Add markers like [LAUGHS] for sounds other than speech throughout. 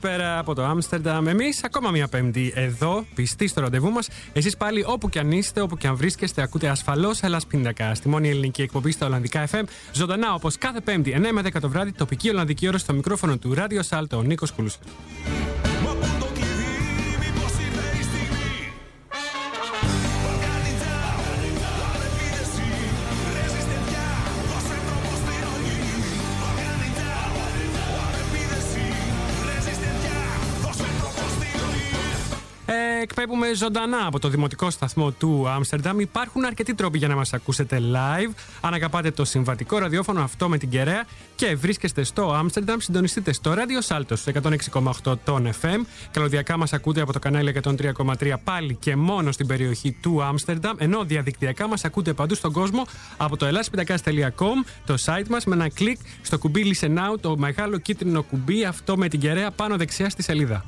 Καλησπέρα από το Άμστερνταμ. Εμείς ακόμα μια Πέμπτη εδώ, πιστοί στο ραντεβού μας. Εσείς πάλι όπου και αν είστε, όπου και αν βρίσκεστε, ακούτε ασφαλώς Ελλάς Πιντακά. Στη μόνη ελληνική εκπομπή στα Ολλανδικά FM. Ζωντανά όπως κάθε Πέμπτη, 9 με 10 το βράδυ, τοπική Ολλανδική ώρα στο μικρόφωνο του Ράδιο Σάλτο, ο Νίκος Κουλούσερ. Εκπέμπουμε ζωντανά από το δημοτικό σταθμό του Άμστερνταμ. Υπάρχουν αρκετοί τρόποι για να μας ακούσετε live. Αν αγαπάτε το συμβατικό ραδιόφωνο αυτό με την κεραία και βρίσκεστε στο Άμστερνταμ, συντονιστείτε στο ράδιο Σάλτο 106,8 των FM. Καλωδιακά μας ακούτε από το κανάλι 103,3 πάλι και μόνο στην περιοχή του Άμστερνταμ. Ενώ διαδικτυακά μας ακούτε παντού στον κόσμο από το ελλάσπιντακά.com, το site μας, με ένα κλικ στο κουμπί Listen Now, το μεγάλο κίτρινο κουμπί αυτό με την κεραία πάνω δεξιά στη σελίδα.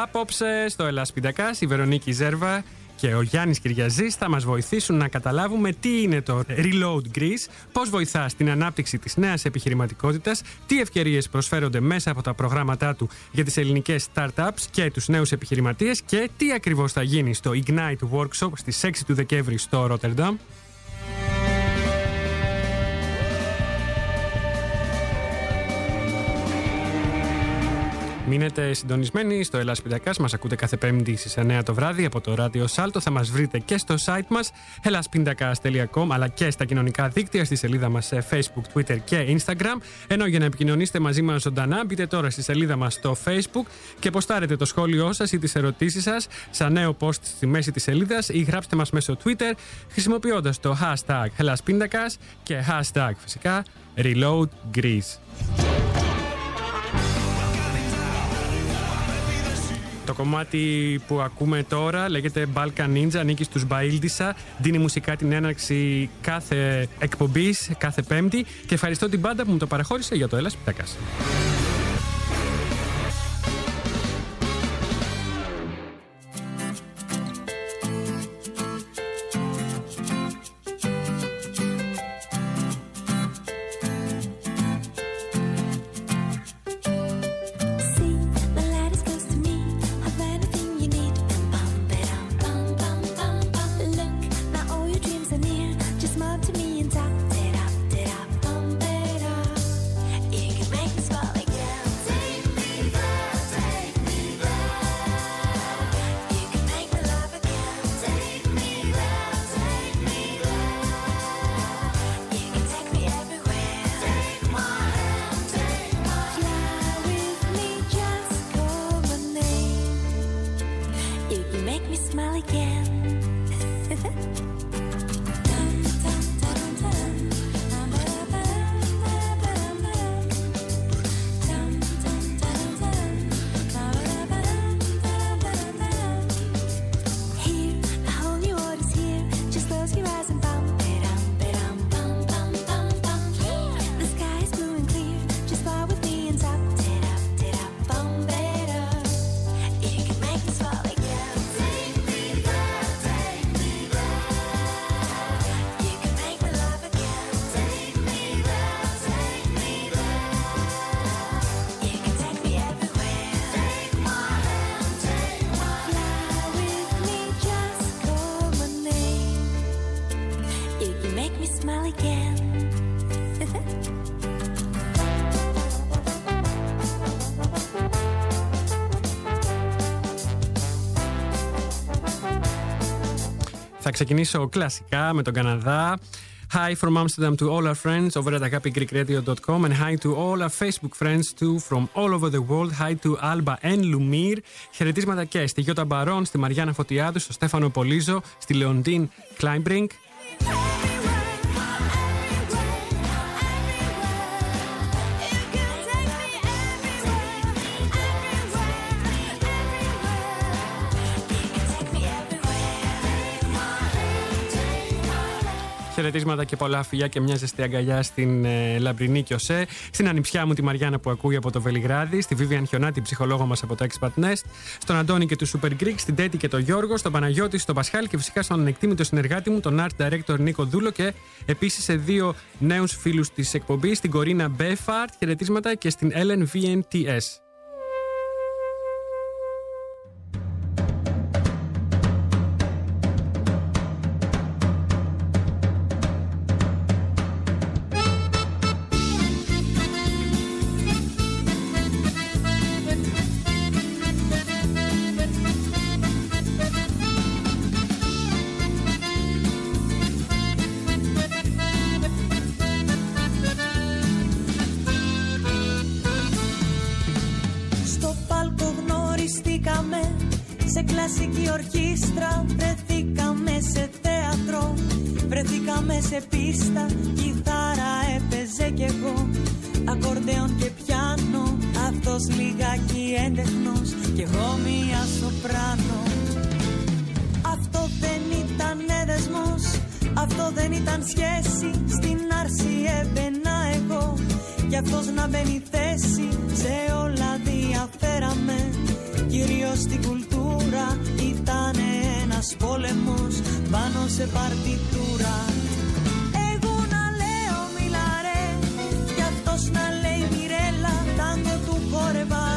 Απόψε στο Ελλάς Πιντακάς η Βερονίκη Ζέρβα και ο Γιάννης Κυριαζής θα μας βοηθήσουν να καταλάβουμε τι είναι το Reload Greece, πώς βοηθά στην ανάπτυξη της νέας επιχειρηματικότητας, τι ευκαιρίες προσφέρονται μέσα από τα προγράμματά του για τις ελληνικές startups και τους νέους επιχειρηματίες και τι ακριβώς θα γίνει στο Ignite Workshop στις 6 του Δεκέμβρη στο Rotterdam. Μείνετε συντονισμένοι στο Ελλάς Πιντακάς. Μας ακούτε κάθε πέμπτη στις 9 το βράδυ από το ράδιο Σάλτο. Θα μας βρείτε και στο site μας elaspindakas.com αλλά και στα κοινωνικά δίκτυα στη σελίδα μας σε Facebook, Twitter και Instagram. Ενώ για να επικοινωνήσετε μαζί μας ζωντανά μπείτε τώρα στη σελίδα μας στο Facebook και ποστάρετε το σχόλιο σας ή τις ερωτήσεις σας σαν νέο post στη μέση της σελίδας ή γράψτε μας μέσω Twitter χρησιμοποιώντας το hashtag elaspindakas και hashtag φυσικά Reload Greece. Το κομμάτι που ακούμε τώρα λέγεται Balkan Ninja, ανήκει στους Μπαίλντισα. Δίνει μουσικά την έναρξη κάθε εκπομπής, κάθε πέμπτη. Και ευχαριστώ την πάντα που μου το παραχώρησε για το Έλλας Πιτάκας. Ξεκινήσω κλασικά με τον Καναδά. Hi from Amsterdam to all our friends over at agapigreekradio.com and hi to all our Facebook friends too from all over the world. Hi to Alba and Lumir. Χαιρετίσματα και στη Γιώτα Μπαρόν, στη Μαριάννα Φωτιάδου, στο Στέφανο Πολίζο, στη Λεοντίν Κλάιμπρινγκ. Χαιρετίσματα και πολλά φιλιά και μια ζεστή αγκαλιά στην ε, Λαμπρινή Κιωσέ. Στην ανιψιά μου τη Μαριάννα που ακούει από το Βελιγράδι. Στη Βίβιαν Χιονά, την ψυχολόγο μας από το Expat Nest. Στον Αντώνη και τους Super Greek. Στην Τέτη και τον Γιώργο. Στον Παναγιώτη, στον Πασχάλ και φυσικά στον ανεκτίμητο συνεργάτη μου, τον Art Director Νίκο Δούλο. Και επίσης σε δύο νέους φίλους της εκπομπής, την Κορίνα Μπέφαρτ. Χαιρετίσματα και στην Ellen VNTS. Ορχήστρα Βρεθήκαμε σε θέατρο Βρεθήκαμε σε πίστα Κιθάρα έπαιζε κι εγώ. Ακορντεόν και πιάνο Αυτός λιγάκι έντεχνος Κι εγώ μία σοπράνο. Αυτό δεν ήταν δεσμός Αυτό δεν ήταν σχέση Στην άρση έμπαινα εγώ. Κι αυτός να μπαίνει θέση Σε όλα διαφέραμε Κυρίως στην κουλτούρα. Ήταν ένας πόλεμος Πάνω σε παρτιτούρα. Εγώ να λέω μιλαρέ Κι αυτός να λέει μιρέλα Τάγκο του χόρευα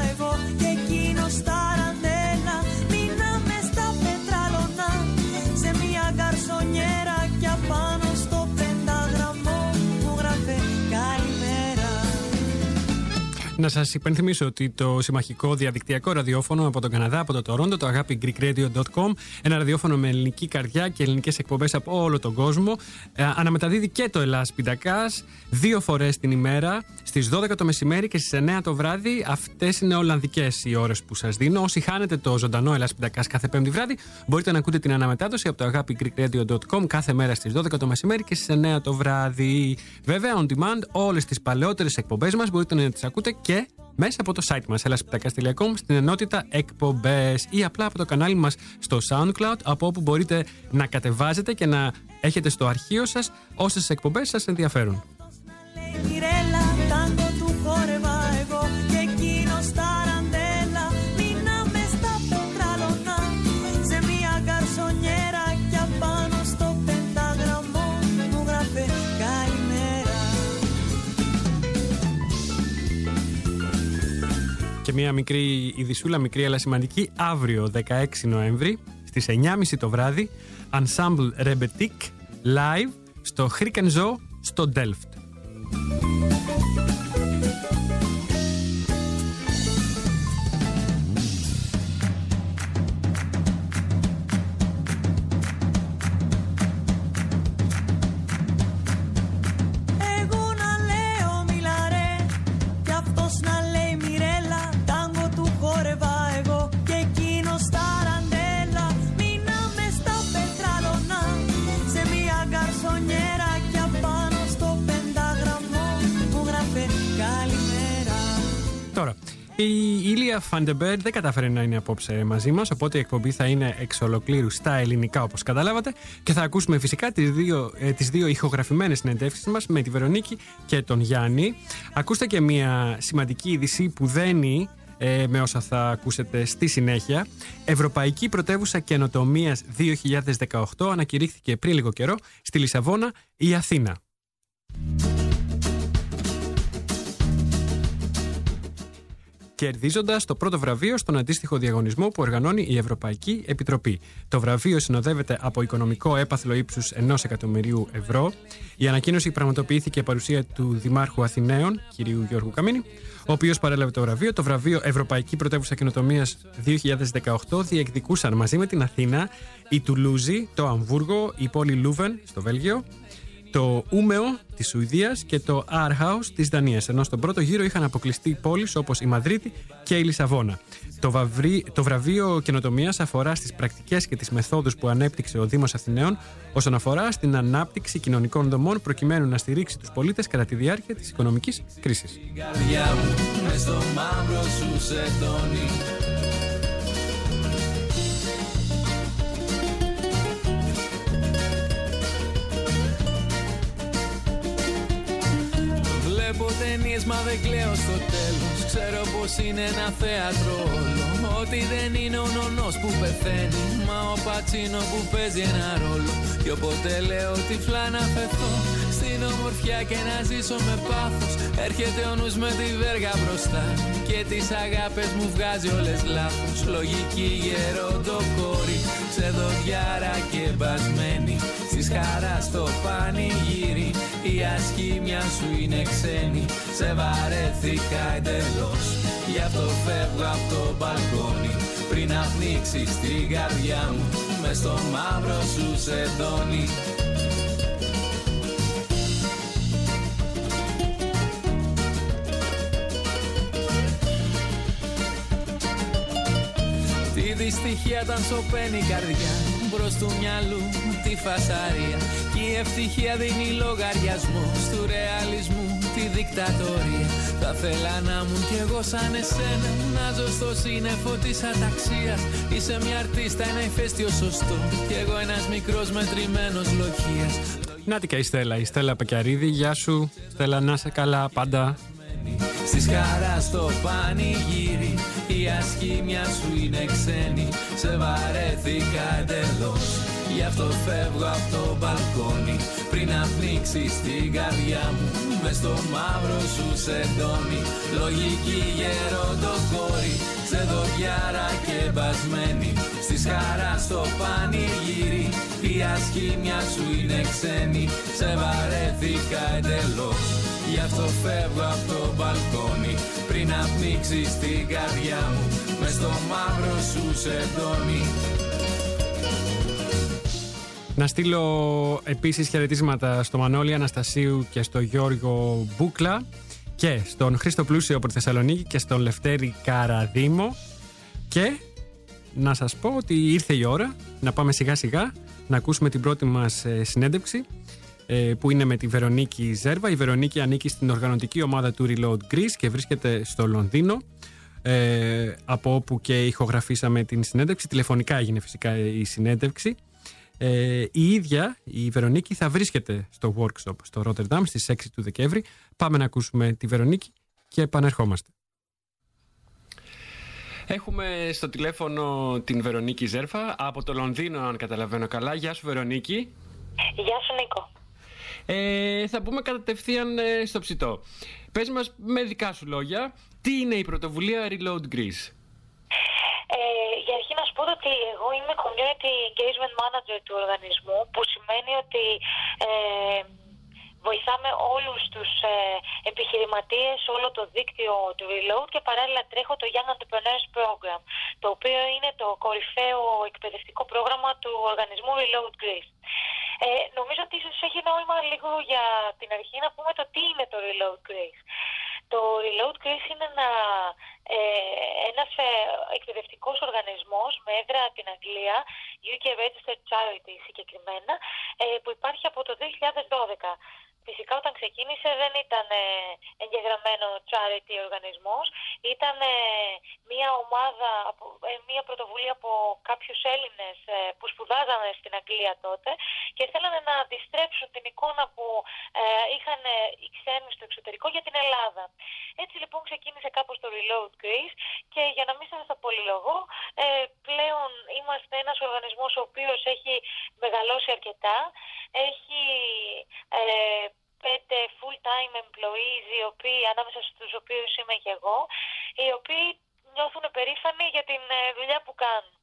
Να σας υπενθυμίσω ότι το συμμαχικό διαδικτυακό ραδιόφωνο από τον Καναδά, από το Τορόντο, το αγάπη greekradio.com, ένα ραδιόφωνο με ελληνική καρδιά και ελληνικές εκπομπές από όλο τον κόσμο, ε, αναμεταδίδει και το Ελλάς Πιντακάς δύο φορές την ημέρα, στις 12 το μεσημέρι και στις 9 το βράδυ. Αυτές είναι Ολλανδικές οι ώρες που σας δίνω. Όσοι χάνετε το ζωντανό Ελλάς Πιντακάς κάθε Πέμπτη βράδυ, μπορείτε να ακούτε την αναμετάδοση από το αγάπη greekradio.com κάθε μέρα στις 12 το μεσημέρι και στις 9 το βράδυ. Βέβαια, on demand, όλες τις παλαιότερες εκπομπές μας μπορείτε να τις ακούτε και μέσα από το site μας elaspitakas.com στην ενότητα εκπομπές ή απλά από το κανάλι μας στο SoundCloud από όπου μπορείτε να κατεβάζετε και να έχετε στο αρχείο σας όσες εκπομπές σας ενδιαφέρουν. Και μια μικρή ειδισούλα, μικρή αλλά σημαντική, αύριο 16 Νοέμβρη στις 9.30 το βράδυ Ensemble Rebetik live στο Zoo στο Delft. Η Ήλια Φαντεμπέρ δεν κατάφερε να είναι απόψε μαζί μας, οπότε η εκπομπή θα είναι εξ ολοκλήρου στα ελληνικά όπως καταλάβατε και θα ακούσουμε φυσικά τις δύο, ε, τις δύο ηχογραφημένες συνεντεύξεις μας με τη Βερονίκη και τον Γιάννη. Ακούστε και μια σημαντική είδηση που δένει ε, με όσα θα ακούσετε στη συνέχεια. Ευρωπαϊκή Πρωτεύουσα Καινοτομίας 2018 ανακηρύχθηκε πριν λίγο καιρό στη Λισαβόνα η Αθήνα. Κερδίζοντας το πρώτο βραβείο στον αντίστοιχο διαγωνισμό που οργανώνει η Ευρωπαϊκή Επιτροπή. Το βραβείο συνοδεύεται από οικονομικό έπαθλο ύψους 1 εκατομμυρίου ευρώ. Η ανακοίνωση πραγματοποιήθηκε παρουσία του Δημάρχου Αθηναίων, κ. Γιώργου Καμίνη, ο οποίος παρέλαβε το βραβείο. Το βραβείο Ευρωπαϊκή Πρωτεύουσα Καινοτομία 2018 διεκδικούσαν μαζί με την Αθήνα η Τουλούζη, το Αμβούργο, η πόλη Λούβεν στο Βέλγιο, το Ούμεο της Σουηδίας και το Aarhus της Δανίας. Ενώ στον πρώτο γύρο είχαν αποκλειστεί πόλεις όπως η Μαδρίτη και η Λισαβόνα. Το, βαβρί- το βραβείο καινοτομίας αφορά στις πρακτικές και τις μεθόδους που ανέπτυξε ο Δήμος Αθηναίων όσον αφορά στην ανάπτυξη κοινωνικών δομών προκειμένου να στηρίξει τους πολίτες κατά τη διάρκεια της οικονομικής κρίσης. Ταινίες μα δεν κλαίω στο τέλος. Ξέρω πως είναι ένα θέατρο όλο. Ότι δεν είναι ο νονός που πεθαίνει Μα ο Πατσίνο που παίζει ένα ρόλο. Κι όποτε λέω τυφλά να φεθώ Στην ομορφιά και να ζήσω με πάθος Έρχεται ο νους με τη βέργα μπροστά. Και τις αγάπες μου βγάζει όλες λάθος. Λογική γερόντο κόρη Σε δοντιάρα και μπασμένη. Στις χαράς στο πανηγύρι Η ασχήμια σου είναι ξένη. Σε βαρέθηκα εντελώς. Γι' αυτό φεύγω από το μπαλκόνι. Πριν να πνίξεις την καρδιά μου Μες στο μαύρο σου σεντόνι Τη δυστυχία όταν σωπαίνει η καρδιά Μπρος του μυαλού τη φασαρία Κι η ευτυχία δίνει λογαριασμό Στου ρεαλισμού τη δικτατορία Θα θέλα να μου κι εγώ σαν εσένα Να ζω στο σύννεφο της αταξίας Είσαι μια αρτίστα, ένα ηφαίστειο σωστό Κι εγώ ένας μικρός μετρημένος λοχίας Νάτικα η Στέλλα, η Στέλλα Πακιαρίδη. Γεια σου, Στέλλα, να είσαι καλά πάντα. Στη χαρά στο πανηγύρι Η ασχήμια σου είναι ξένη Σε βαρέθηκα εντελώς. Γι' αυτό φεύγω από το μπαλκόνι Πριν να πνίξεις την καρδιά μου. Μες στο μαύρο σου σεντόνι Λογική γερόντο κόρη Σε δοκιάρα και μπασμένη. Στη χαράς στο πανηγύρι Η ασχήμια σου είναι ξένη Σε βαρέθηκα εντελώς Γι' αυτό φεύγω από το μπαλκόνι Πριν να πνίξεις την καρδιά μου Μες στο μαύρο σου σεντόνι Να στείλω επίσης χαιρετίσματα στο Μανώλη Αναστασίου και στο Γιώργο Μπούκλα και στον Χρήστο Πλούσιο από τη Θεσσαλονίκη και στον Λευτέρη Καραδήμο και να σας πω ότι ήρθε η ώρα να πάμε σιγά σιγά να ακούσουμε την πρώτη μας ε, συνέντευξη. ε, που είναι με τη Βερονίκη Ζέρβα. Η Βερονίκη ανήκει στην οργανωτική ομάδα του Reload Greece και βρίσκεται στο Λονδίνο ε, από όπου και ηχογραφήσαμε την συνέντευξη. Τηλεφωνικά έγινε φυσικά η συνέντευξη. Ε, η ίδια, η Βερονίκη, θα βρίσκεται στο workshop στο Rotterdam στις 6 του Δεκέμβρη. Πάμε να ακούσουμε τη Βερονίκη και επανερχόμαστε. Έχουμε στο τηλέφωνο την Βερονίκη Ζέρφα από το Λονδίνο, αν καταλαβαίνω καλά. Γεια σου, Βερονίκη. Γεια σου Νίκο. Ε, θα πούμε κατευθείαν ε, στο ψητό. Πες μας με δικά σου λόγια, τι είναι η πρωτοβουλία Reload Greece; Ε, για αρχή να σου πω ότι εγώ είμαι community engagement manager του οργανισμού που σημαίνει ότι ε, βοηθάμε όλους τους ε, επιχειρηματίες, όλο το δίκτυο του Reload και παράλληλα τρέχω το Young Entrepreneurs Program το οποίο είναι το κορυφαίο εκπαιδευτικό πρόγραμμα του οργανισμού Reload Greece. Ε, νομίζω ότι ίσως έχει νόημα λίγο για την αρχή να πούμε το τι είναι το Reload Greece. Το Reload Greece είναι ένα, ε, ένας ε, εκπαιδευτικός οργανισμός με έδρα την Αγγλία, UK Registered Charity συγκεκριμένα, ε, που υπάρχει από το 2012. Φυσικά όταν ξεκίνησε δεν ήταν ε, εγγεγραμμένο charity οργανισμός, ήταν ε, μια ομάδα, από- ε, μια πρωτοβουλία από κάποιους Έλληνες ε, που σπουδάζανε στην Αγγλία τότε και θέλανε να αντιστρέψουν την εικόνα που ε, είχαν ε, οι ξένοι στο εξωτερικό για την Ελλάδα. Έτσι λοιπόν ξεκίνησε κάπως το Reload Greece και για να μην σας τα πολυλογώ, ε, πλέον είμαστε ένας οργανισμός ο οποίος έχει μεγαλώσει αρκετά, έχει ε, πέντε full-time employees, οι οποίοι, ανάμεσα στους οποίους είμαι και εγώ, οι οποίοι νιώθουν περήφανοι για την ε, δουλειά που κάνουν.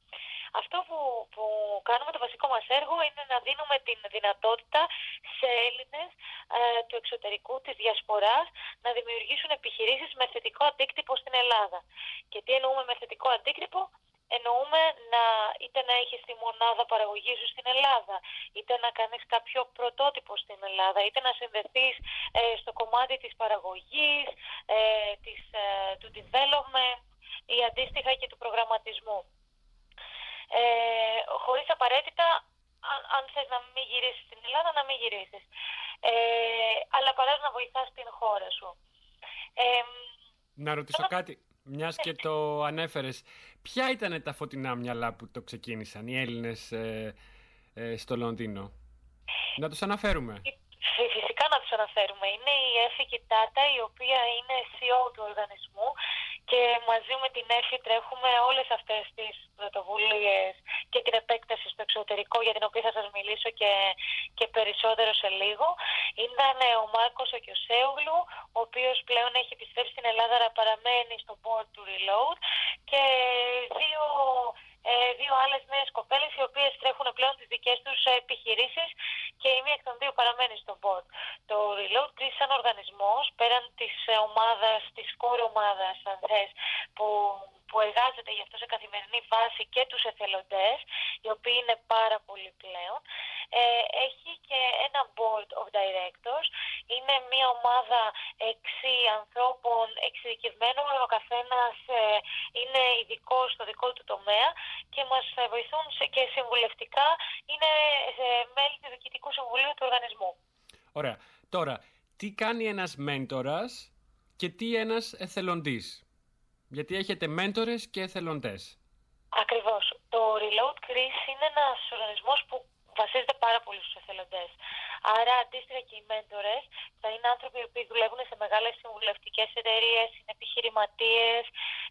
Αυτό που, που κάνουμε το βασικό μας έργο είναι να δίνουμε την δυνατότητα σε Έλληνες ε, του εξωτερικού, της διασποράς, να δημιουργήσουν επιχειρήσεις με θετικό αντίκτυπο στην Ελλάδα. Και τι εννοούμε με θετικό αντίκτυπο; Εννοούμε να, είτε να έχεις τη μονάδα παραγωγής σου στην Ελλάδα, είτε να κάνεις κάποιο πρωτότυπο στην Ελλάδα, είτε να συνδεθείς ε, στο κομμάτι της παραγωγής, ε, της, ε, του development ή αντίστοιχα και του προγραμματισμού ε, χωρίς απαραίτητα αν, αν θες να μην γυρίσεις στην Ελλάδα να μην γυρίσεις ε, αλλά παράς να βοηθάς την χώρα σου ε, Να ρωτήσω κάτι, μιας και το ανέφερες. Ποια ήταν τα φωτεινά μυαλά που το ξεκίνησαν οι Έλληνες ε, ε, στο Λονδίνο; Να τους αναφέρουμε. Φυ- Φυσικά να τους αναφέρουμε. Είναι η Εφη και η Τάτα, η οποία είναι CEO του οργανισμού και μαζί με την Εφη τρέχουμε όλες αυτές τις πρωτοβουλίες και την επέκταση στο εξωτερικό για την οποία θα σας μιλήσω και, και περισσότερο σε λίγο. Ήταν ε, ο Μάρκος ο Κιωσέογλου, ο οποίος πλέον έχει επιστρέψει στην Ελλάδα αλλά παραμένει στο board του Reload και δύο ε, δύο άλλες νέες κοπέλες οι οποίες τρέχουν πλέον τις δικές τους ε, επιχειρήσεις και η μία εκ των δύο παραμένει στο board. Το Reload Greece σαν οργανισμός πέραν της ε, ομάδας, της core ομάδας αν θες, που, που εργάζεται γι' αυτό σε καθημερινή βάση και τους εθελοντές οι οποίοι είναι πάρα πολλοί πλέον ε, έχει και ένα board of directors είναι μια ομάδα εξή ανθρώπων εξειδικευμένων ο καθένας ε, είναι ειδικό στο δικό του τομέα και μας ε, βοηθούν σε- και συμβουλευτικά είναι ε, μέλη του Διοικητικού Συμβουλίου του οργανισμού. Ωραία. Τώρα, τι κάνει ένας μέντορας και τι ένας εθελοντής; Γιατί έχετε μέντορες και εθελοντές. Ακριβώς. Το Reload Greece είναι ένας οργανισμός που βασίζεται πάρα πολύ στους εθελοντές. Άρα αντίστοιχα και οι μέντορες θα είναι άνθρωποι οι οποίοι δουλεύουν σε μεγάλες συμβουλευτικές εταιρείες, είναι επιχειρηματίες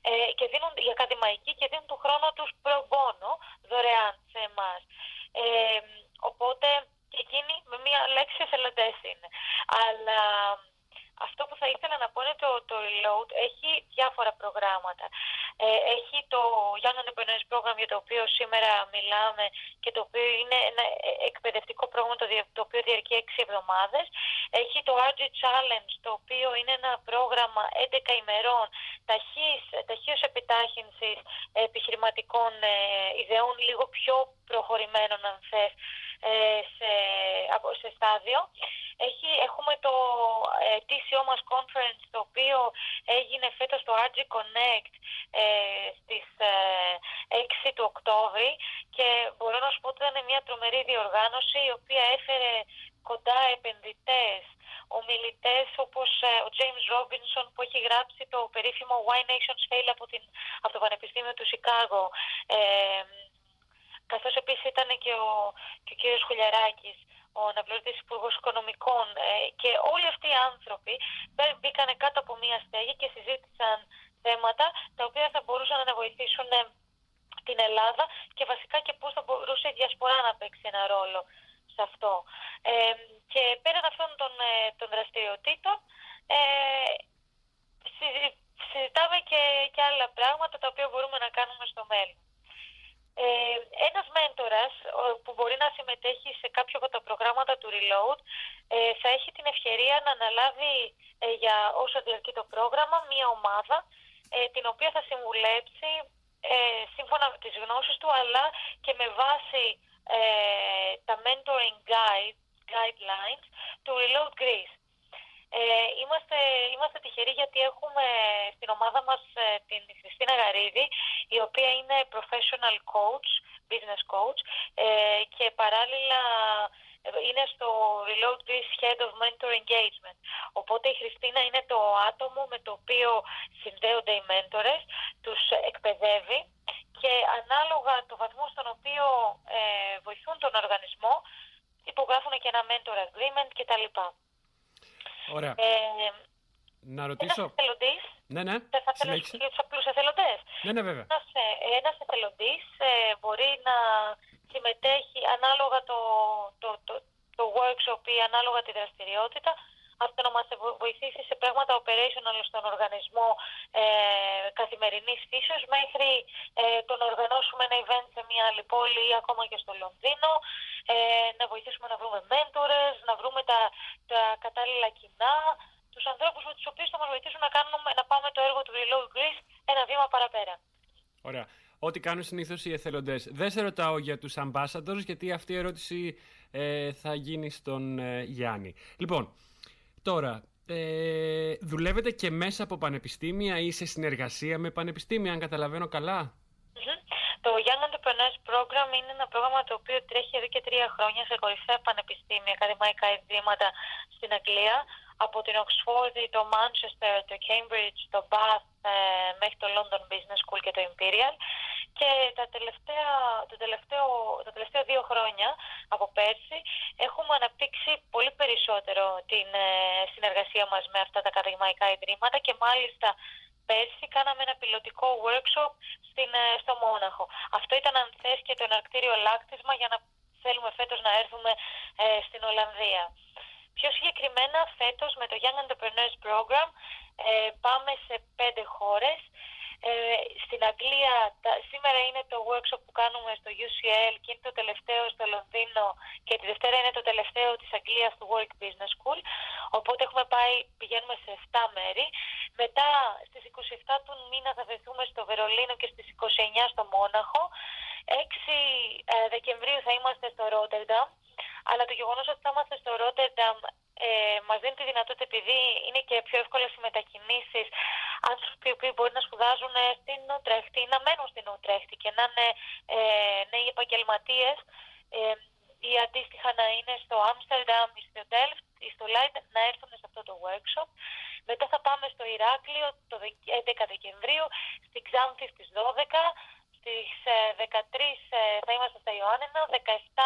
ε, και δίνουν οι ακαδημαϊκοί και δίνουν τον χρόνο τους pro bono, δωρεάν σε εμάς. Ε, οπότε και εκείνοι με μία λέξη εθελοντές είναι. Αλλά αυτό που θα ήθελα να πω είναι το, το Reload έχει διάφορα προγράμματα. Ε, έχει το Young Entrepreneurs Program για το οποίο σήμερα μιλάμε και το οποίο είναι ένα ε, εκπαιδευτικό πρόγραμμα το, δια- το οποίο διαρκεί 6 εβδομάδες. Έχει το RG Challenge το οποίο είναι ένα πρόγραμμα 11 ημερών ταχύς, ταχύως επιτάχυνσης επιχειρηματικών ε, ιδεών λίγο πιο προχωρημένων αν θες ε, σε, από- σε στάδιο. Έχει, έχουμε το ε, TCO μας conference το οποίο έγινε φέτος στο RG Connect ε, στις ε, 6 του Οκτώβρη και μπορώ να σου πω ότι ήταν μια τρομερή διοργάνωση η οποία έφερε κοντά επενδυτές, ομιλητές όπως ε, ο James Robinson που έχει γράψει το περίφημο Why Nations Fail από, την, από το Πανεπιστήμιο του Σικάγο ε, καθώς επίσης ήταν και ο, και ο κύριος Χουλιαράκης, ο αναπληρωτής Υπουργός Οικονομικών ε, και όλοι αυτοί οι άνθρωποι μπέ- μπήκανε κάτω από μία στέγη και συζήτησαν θέματα τα οποία θα μπορούσαν να βοηθήσουν ε, την Ελλάδα και βασικά και πώς θα μπορούσε η διασπορά να παίξει ένα ρόλο σε αυτό. Ε, και πέραν αυτών των, ε, των δραστηριοτήτων ε, συζη- συζητάμε και, και άλλα πράγματα τα οποία μπορούμε να κάνουμε στο μέλλον. Ε, ένας μέντορας ο- που μπορεί να συμμετέχει σε κάποιο από τα προγράμματα του Reload ε, θα έχει την ευκαιρία να αναλάβει ε, για όσο διαρκεί το πρόγραμμα μία ομάδα ε, την οποία θα συμβουλέψει ε, σύμφωνα με τις γνώσεις του αλλά και με βάση ε, τα mentoring guide, guidelines του Reload Greece. Ε, είμαστε, είμαστε τυχεροί γιατί έχουμε στην ομάδα μας ε, την Χριστίνα Γαρίδη η οποία είναι professional coach, business coach ε, και παράλληλα ε, είναι στο Reload Greece Head of Mentor Engagement. Οπότε η Χριστίνα είναι το άτομο με το οποίο συνδέονται οι μέντορες, τους εκπαιδεύει και ανάλογα το βαθμό στον οποίο ε, βοηθούν τον οργανισμό υπογράφουν και ένα mentor agreement κτλ. Ωραία. Ε, Να ένας ρωτήσω. εθελοντής, Ναι, ναι. θα θα θέλω Συνέχισε. για τους απλούς εθελοντές. Ναι, ναι, βέβαια. Ένας, ε, ένας εθελοντής ε, μπορεί να συμμετέχει ανάλογα το, το, το, το workshop ή ανάλογα τη δραστηριότητα αυτό να μας βο- βοηθήσει σε πράγματα operational στον οργανισμό ε, καθημερινής φύσεως μέχρι ε, το να οργανώσουμε ένα event σε μια άλλη πόλη ή ακόμα και στο Λονδίνο, ε, να βοηθήσουμε να βρούμε mentors, να βρούμε τα, τα κατάλληλα κοινά, τους ανθρώπους με τους οποίους θα μας βοηθήσουν να, κάνουμε, να πάμε το έργο του Reload Greece ένα βήμα παραπέρα. Ωραία. Ό,τι κάνουν συνήθως οι εθελοντές. Δεν σε ρωτάω για τους ambassadors, γιατί αυτή η ερώτηση ε, θα γίνει στον ε, Γιάννη. Λοιπόν, τώρα, ε, δουλεύετε και μέσα από πανεπιστήμια ή σε συνεργασία με πανεπιστήμια, αν καταλαβαίνω καλά; Μμμ. Το Young Entrepreneurs Program είναι ένα πρόγραμμα το οποίο τρέχει εδώ και τρία χρόνια σε κορυφαία πανεπιστήμια, ακαδημαϊκά ιδρύματα στην Αγγλία, από την Oxford, το Manchester, το Cambridge, το Bath, ε, μέχρι το London Business School και το Imperial. Και τα τελευταία, το τελευταίο, τα τελευταία δύο χρόνια, από πέρσι, έχουμε αναπτύξει πολύ περισσότερο την ε, συνεργασία μας με αυτά τα ακαδημαϊκά ιδρύματα και μάλιστα πέρσι κάναμε ένα πιλωτικό workshop στην, ε, στο Μόναχο. Αυτό ήταν αν θες και το εναρκτήριο λάκτισμα για να θέλουμε φέτος να έρθουμε ε, στην Ολλανδία. Πιο συγκεκριμένα φέτος με το Young Entrepreneurs Program ε, πάμε σε πέντε χώρες. Ε, στην Αγγλία τα- σήμερα είναι το workshop που κάνουμε στο UCL και είναι το τελευταίο στο Λονδίνο και τη Δευτέρα είναι το τελευταίο της Αγγλίας του Work Business School. Οπότε έχουμε πάει, πηγαίνουμε σε 7 μέρη. Μετά στις 27 του μήνα θα βρεθούμε στο Βερολίνο και στις 29 στο Μόναχο. 6 ε, Δεκεμβρίου θα είμαστε στο Ρότερνταμ. Αλλά το γεγονός ότι θα είμαστε στο Ρότερνταμ ε, μας δίνει τη δυνατότητα, επειδή είναι και πιο εύκολες οι μετακινήσεις, άνθρωποι οι οποίοι μπορεί να σπουδάζουν ε, στην Ουτρέχτη ή να μένουν στην Ουτρέχτη και να είναι ε, νέοι επαγγελματίες ε, ή αντίστοιχα να είναι στο Άμστερνταμ ή στο Delft ή στο Λάιντ να έρθουν σε αυτό το workshop. Μετά θα πάμε στο Ηράκλειο το Δεκ- 11 Δεκεμβρίου, στην Ξάνθη στις 12, στις ε, 13 ε, θα είμαστε στα Ιωάννινα, 17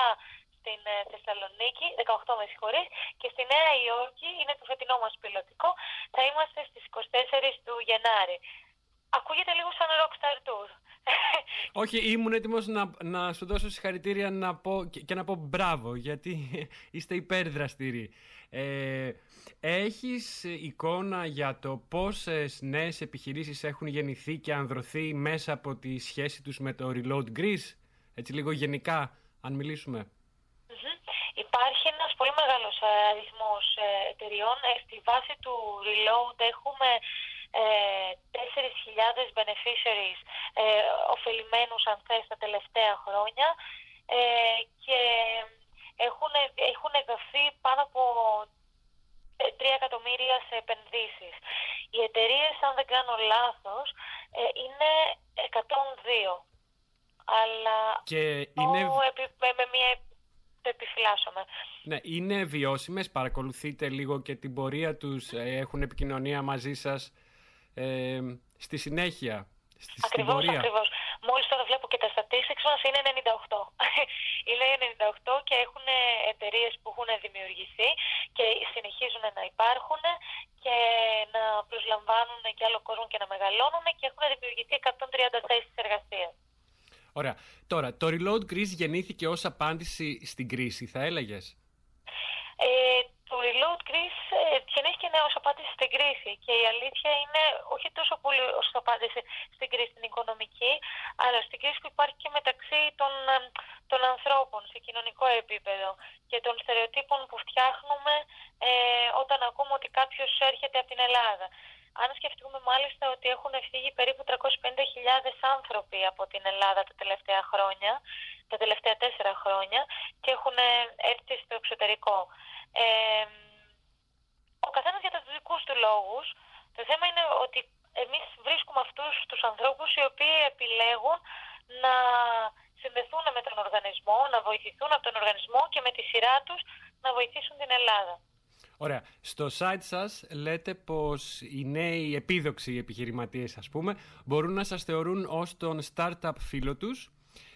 στην ε, Θεσσαλονίκη, 18 με συγχωρείς, και στη Νέα Υόρκη, είναι το φετινό μας πιλωτικό, θα είμαστε στις 24 του Γενάρη. Ακούγεται λίγο σαν rockstar tour. [LAUGHS] Όχι, ήμουν έτοιμος να, να σου δώσω συγχαρητήρια να πω, και, και να πω μπράβο, γιατί [LAUGHS] είστε υπερδραστήριοι. Ε, έχεις εικόνα για το πόσες νέες επιχειρήσεις έχουν γεννηθεί και ανδρωθεί μέσα από τη σχέση τους με το Reload Greece, έτσι λίγο γενικά, αν μιλήσουμε. Μμμ. Υπάρχει ένας πολύ μεγάλος ε, αριθμός ε, εταιριών. Ε, Στη βάση του Reload έχουμε ε, 4.000 beneficiaries ε, ωφελημένους αν θες τα τελευταία χρόνια ε, και έχουν, έχουν δοθεί πάνω από ε, 3 εκατομμύρια σε επενδύσεις. Οι εταιρείες, αν δεν κάνω λάθος, ε, είναι 102. Αλλά Και είναι, αυτό επι- με, με μία το επιφυλάσσομαι. ναι, είναι βιώσιμες, παρακολουθείτε λίγο και την πορεία τους, ε, έχουν επικοινωνία μαζί σας ε, στη συνέχεια, στη, στην Ακριβώς, πορεία. ακριβώς. Μόλις τώρα βλέπω και τα statistics μας είναι 98. [LAUGHS] είναι 98 και έχουν εταιρείες που έχουν δημιουργηθεί και συνεχίζουν να υπάρχουν και να προσλαμβάνουν και άλλο κόσμο και να μεγαλώνουν και έχουν δημιουργηθεί 130 θέσεις εργασίας. Ωραία. Τώρα, το Reload Greece γεννήθηκε ως απάντηση στην κρίση, θα έλεγες; Ε, το Reload Greece ε, γεννήθηκε ναι, ως απάντηση στην κρίση και η αλήθεια είναι όχι τόσο πολύ ως απάντηση στην κρίση την οικονομική αλλά στην κρίση που υπάρχει και μεταξύ των, ε, των ανθρώπων σε κοινωνικό επίπεδο και των στερεοτύπων που φτιάχνουμε ε, όταν ακούμε ότι κάποιος έρχεται από την Ελλάδα. Αν σκεφτούμε μάλιστα ότι έχουν φύγει περίπου 350.000 άνθρωποι από την Ελλάδα τα τελευταία χρόνια, τα τελευταία τέσσερα χρόνια και έχουν ε, έρθει στο εξωτερικό. Ε, ο καθένας για τους δικούς του λόγους. Το θέμα είναι ότι εμείς βρίσκουμε αυτούς τους ανθρώπους οι οποίοι επιλέγουν να συνδεθούν με τον οργανισμό, να βοηθηθούν από τον οργανισμό και με τη σειρά τους να βοηθήσουν την Ελλάδα. Ωραία. Στο site σας λέτε πως οι νέοι επίδοξοι επιχειρηματίες, ας πούμε, μπορούν να σας θεωρούν ως τον startup φίλο τους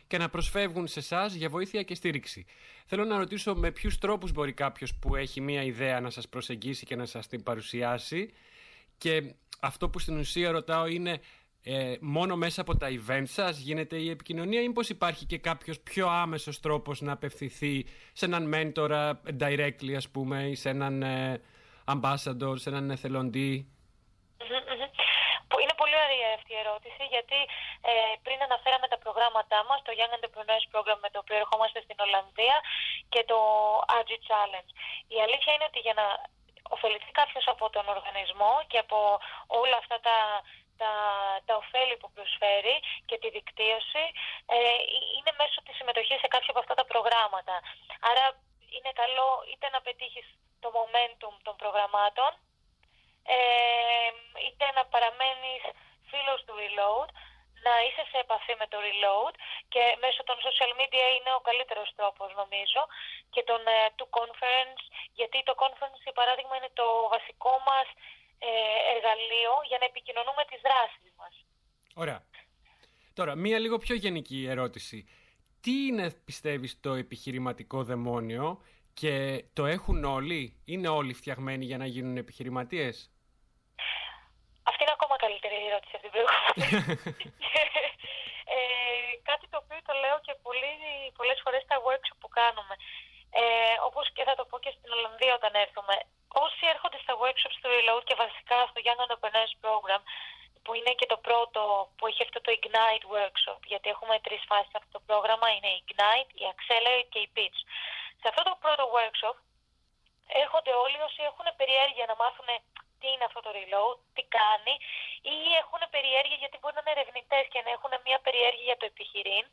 και να προσφεύγουν σε εσάς για βοήθεια και στήριξη. Θέλω να ρωτήσω με ποιους τρόπους μπορεί κάποιος που έχει μία ιδέα να σας προσεγγίσει και να σας την παρουσιάσει και αυτό που στην ουσία ρωτάω είναι ε, μόνο μέσα από τα event σας γίνεται η επικοινωνία ή πως υπάρχει και κάποιος πιο άμεσος τρόπος να απευθυνθεί σε έναν μέντορα directly ας πούμε ή σε έναν ε, ambassador, σε έναν εθελοντή; Μμμ, μμμ. Που είναι πολύ ωραία αυτή η ερώτηση, γιατί ε, πριν αναφέραμε τα προγράμματά μας, το Young Entrepreneurs Program με το οποίο ερχόμαστε στην Ολλανδία και το RG Challenge. Η αλήθεια είναι ότι για να ωφεληθεί κάποιος από τον οργανισμό και από όλα αυτά τα, τα, τα ωφέλη που προσφέρει και τη δικτύωση, ε, είναι μέσω της συμμετοχής σε κάποια από αυτά τα προγράμματα. Άρα είναι καλό είτε να πετύχεις το momentum των προγραμμάτων, ε, είτε να παραμένεις φίλος του Reload, να είσαι σε επαφή με το Reload και μέσω των social media είναι ο καλύτερος τρόπος νομίζω και τον ε, του conference, γιατί το conference για παράδειγμα είναι το βασικό μας ε, εργαλείο για να επικοινωνούμε τις δράσεις μας. Ωραία. Τώρα, μία λίγο πιο γενική ερώτηση. Τι είναι, πιστεύεις, το επιχειρηματικό δαιμόνιο και το έχουν όλοι, είναι όλοι φτιαγμένοι για να γίνουν επιχειρηματίες; Αυτή είναι ακόμα καλύτερη η ερώτηση από την προηγούμενη. [LAUGHS] ε, κάτι το οποίο το λέω και πολύ, πολλές φορές στα workshop που κάνουμε. Ε, όπως και θα το πω και στην Ολλανδία όταν έρθουμε. Όσοι έρχονται στα workshops του Reload και βασικά στο Young Entrepreneurs Program, που είναι και το πρώτο που έχει αυτό το Ignite Workshop, γιατί έχουμε τρεις φάσεις σε αυτό το πρόγραμμα, είναι η Ignite, η Accelerate και η Pitch. Σε αυτό το πρώτο workshop έρχονται όλοι όσοι έχουν περιέργεια να μάθουν τι είναι αυτό το reload, τι κάνει, ή έχουν περιέργεια γιατί μπορεί να είναι ερευνητές και να έχουν μια περιέργεια για το επιχειρήν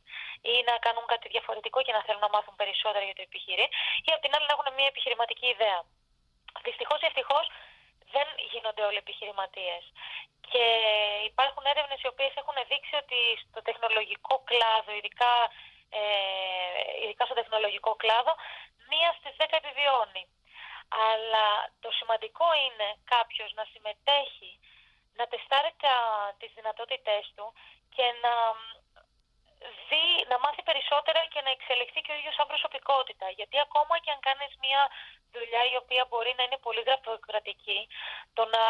ή να κάνουν κάτι διαφορετικό και να θέλουν να μάθουν περισσότερα για το επιχειρήν, ή απ' την άλλη να έχουν μια επιχειρηματική ιδέα. Δυστυχώς ή ευτυχώς δεν γίνονται όλοι επιχειρηματίες. Και υπάρχουν έρευνες οι οποίες έχουν δείξει ότι στο τεχνολογικό κλάδο, ειδικά, ε, ειδικά στο τεχνολογικό κλάδο, μία στις δέκα επιβιώνει. Αλλά το σημαντικό είναι κάποιος να συμμετέχει, να τεστάρει τα, τις δυνατότητές του και να δει, να μάθει περισσότερα και να εξελιχθεί και ο ίδιος σαν προσωπικότητα. Γιατί ακόμα και αν κάνεις μια δουλειά η οποία μπορεί να είναι πολύ γραφειοκρατική, το να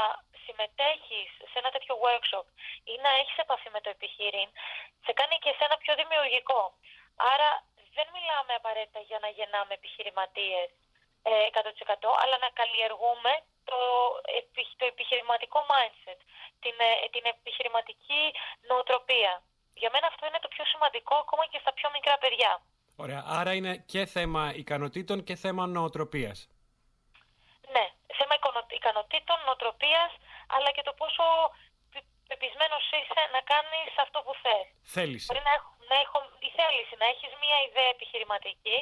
συμμετέχεις σε ένα τέτοιο workshop ή να έχεις επαφή με το επιχείρημα, σε κάνει και εσένα πιο δημιουργικό. Άρα δεν μιλάμε απαραίτητα για να γεννάμε επιχειρηματίες ε, 100% αλλά να καλλιεργούμε το, επι- το επιχειρηματικό mindset, την, ε, την επιχειρηματική νοοτροπία. Για μένα αυτό είναι το πιο σημαντικό ακόμα και στα πιο μικρά παιδιά. Ωραία, άρα είναι και θέμα ικανοτήτων και θέμα νοοτροπίας. Ναι, θέμα εικονο- ικανοτήτων, νοοτροπίας, αλλά και το πόσο πε- πεπισμένος είσαι να κάνεις αυτό που θες. Θέληση. Μπορεί να έχω, να έχω η θέληση, να έχεις μια ιδέα επιχειρηματική,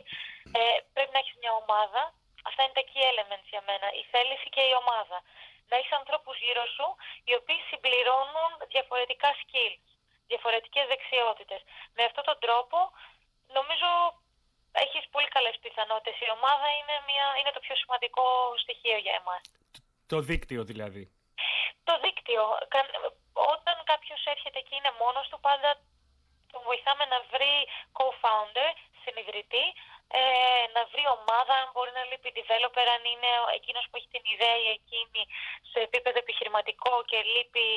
ε, πρέπει να έχεις μια ομάδα. Αυτά είναι τα key elements για μένα, η θέληση και η ομάδα. Να έχεις ανθρώπους γύρω σου, οι οποίοι συμπληρώνουν διαφορετικά skills, διαφορετικές δεξιότητες. Με αυτόν τον τρόπο, νομίζω, έχεις πολύ καλές πιθανότητες. Η ομάδα είναι, μια, είναι το πιο σημαντικό στοιχείο για εμάς. Το δίκτυο δηλαδή. Το δίκτυο. Κα- Όταν κάποιος έρχεται και είναι μόνος του, πάντα τον βοηθάμε να βρει co-founder, συνειδητή, ε, να βρει ομάδα, αν μπορεί να λείπει developer, αν είναι εκείνος που έχει την ιδέα ή εκείνη σε επίπεδο επιχειρηματικό και λείπει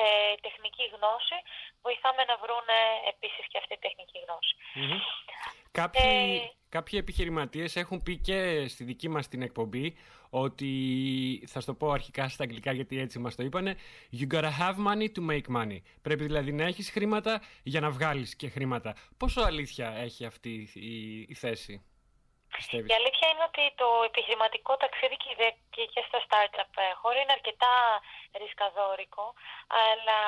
ε, τεχνική γνώση, βοηθάμε να βρουν επίσης και αυτή τη τεχνική γνώση. Κάποιοι, κάποιοι επιχειρηματίες έχουν πει και στη δική μας την εκπομπή ότι, θα στο πω αρχικά στα αγγλικά γιατί έτσι μας το είπανε, you gotta have money to make money. Πρέπει δηλαδή να έχεις χρήματα για να βγάλεις και χρήματα. Πόσο αλήθεια έχει αυτή η, η θέση, πιστεύεις; Η αλήθεια είναι ότι το επιχειρηματικό ταξίδι και δε- και και στο startup ε, χώρο είναι αρκετά ρισκαδόρικο, αλλά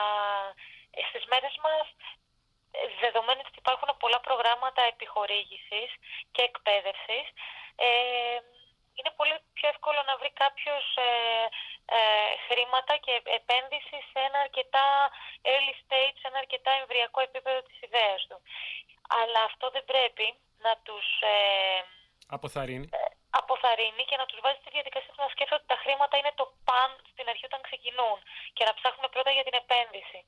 ε, στις μέρες μας ε, δεδομένου ότι υπάρχουν πολλά προγράμματα επιχορήγησης και εκπαίδευσης, ε, είναι πολύ πιο εύκολο να βρει κάποιος ε, ε, χρήματα και επένδυση σε ένα αρκετά early stage, σε ένα αρκετά εμβριακό επίπεδο της ιδέας του. Αλλά αυτό δεν πρέπει να τους... Ε, Αποθαρρύνει. αποθαρρύνει και να τους βάζει στη διαδικασία του να σκέφτονται ότι τα χρήματα είναι το παν στην αρχή όταν ξεκινούν και να ψάχνουν πρώτα για την επένδυση.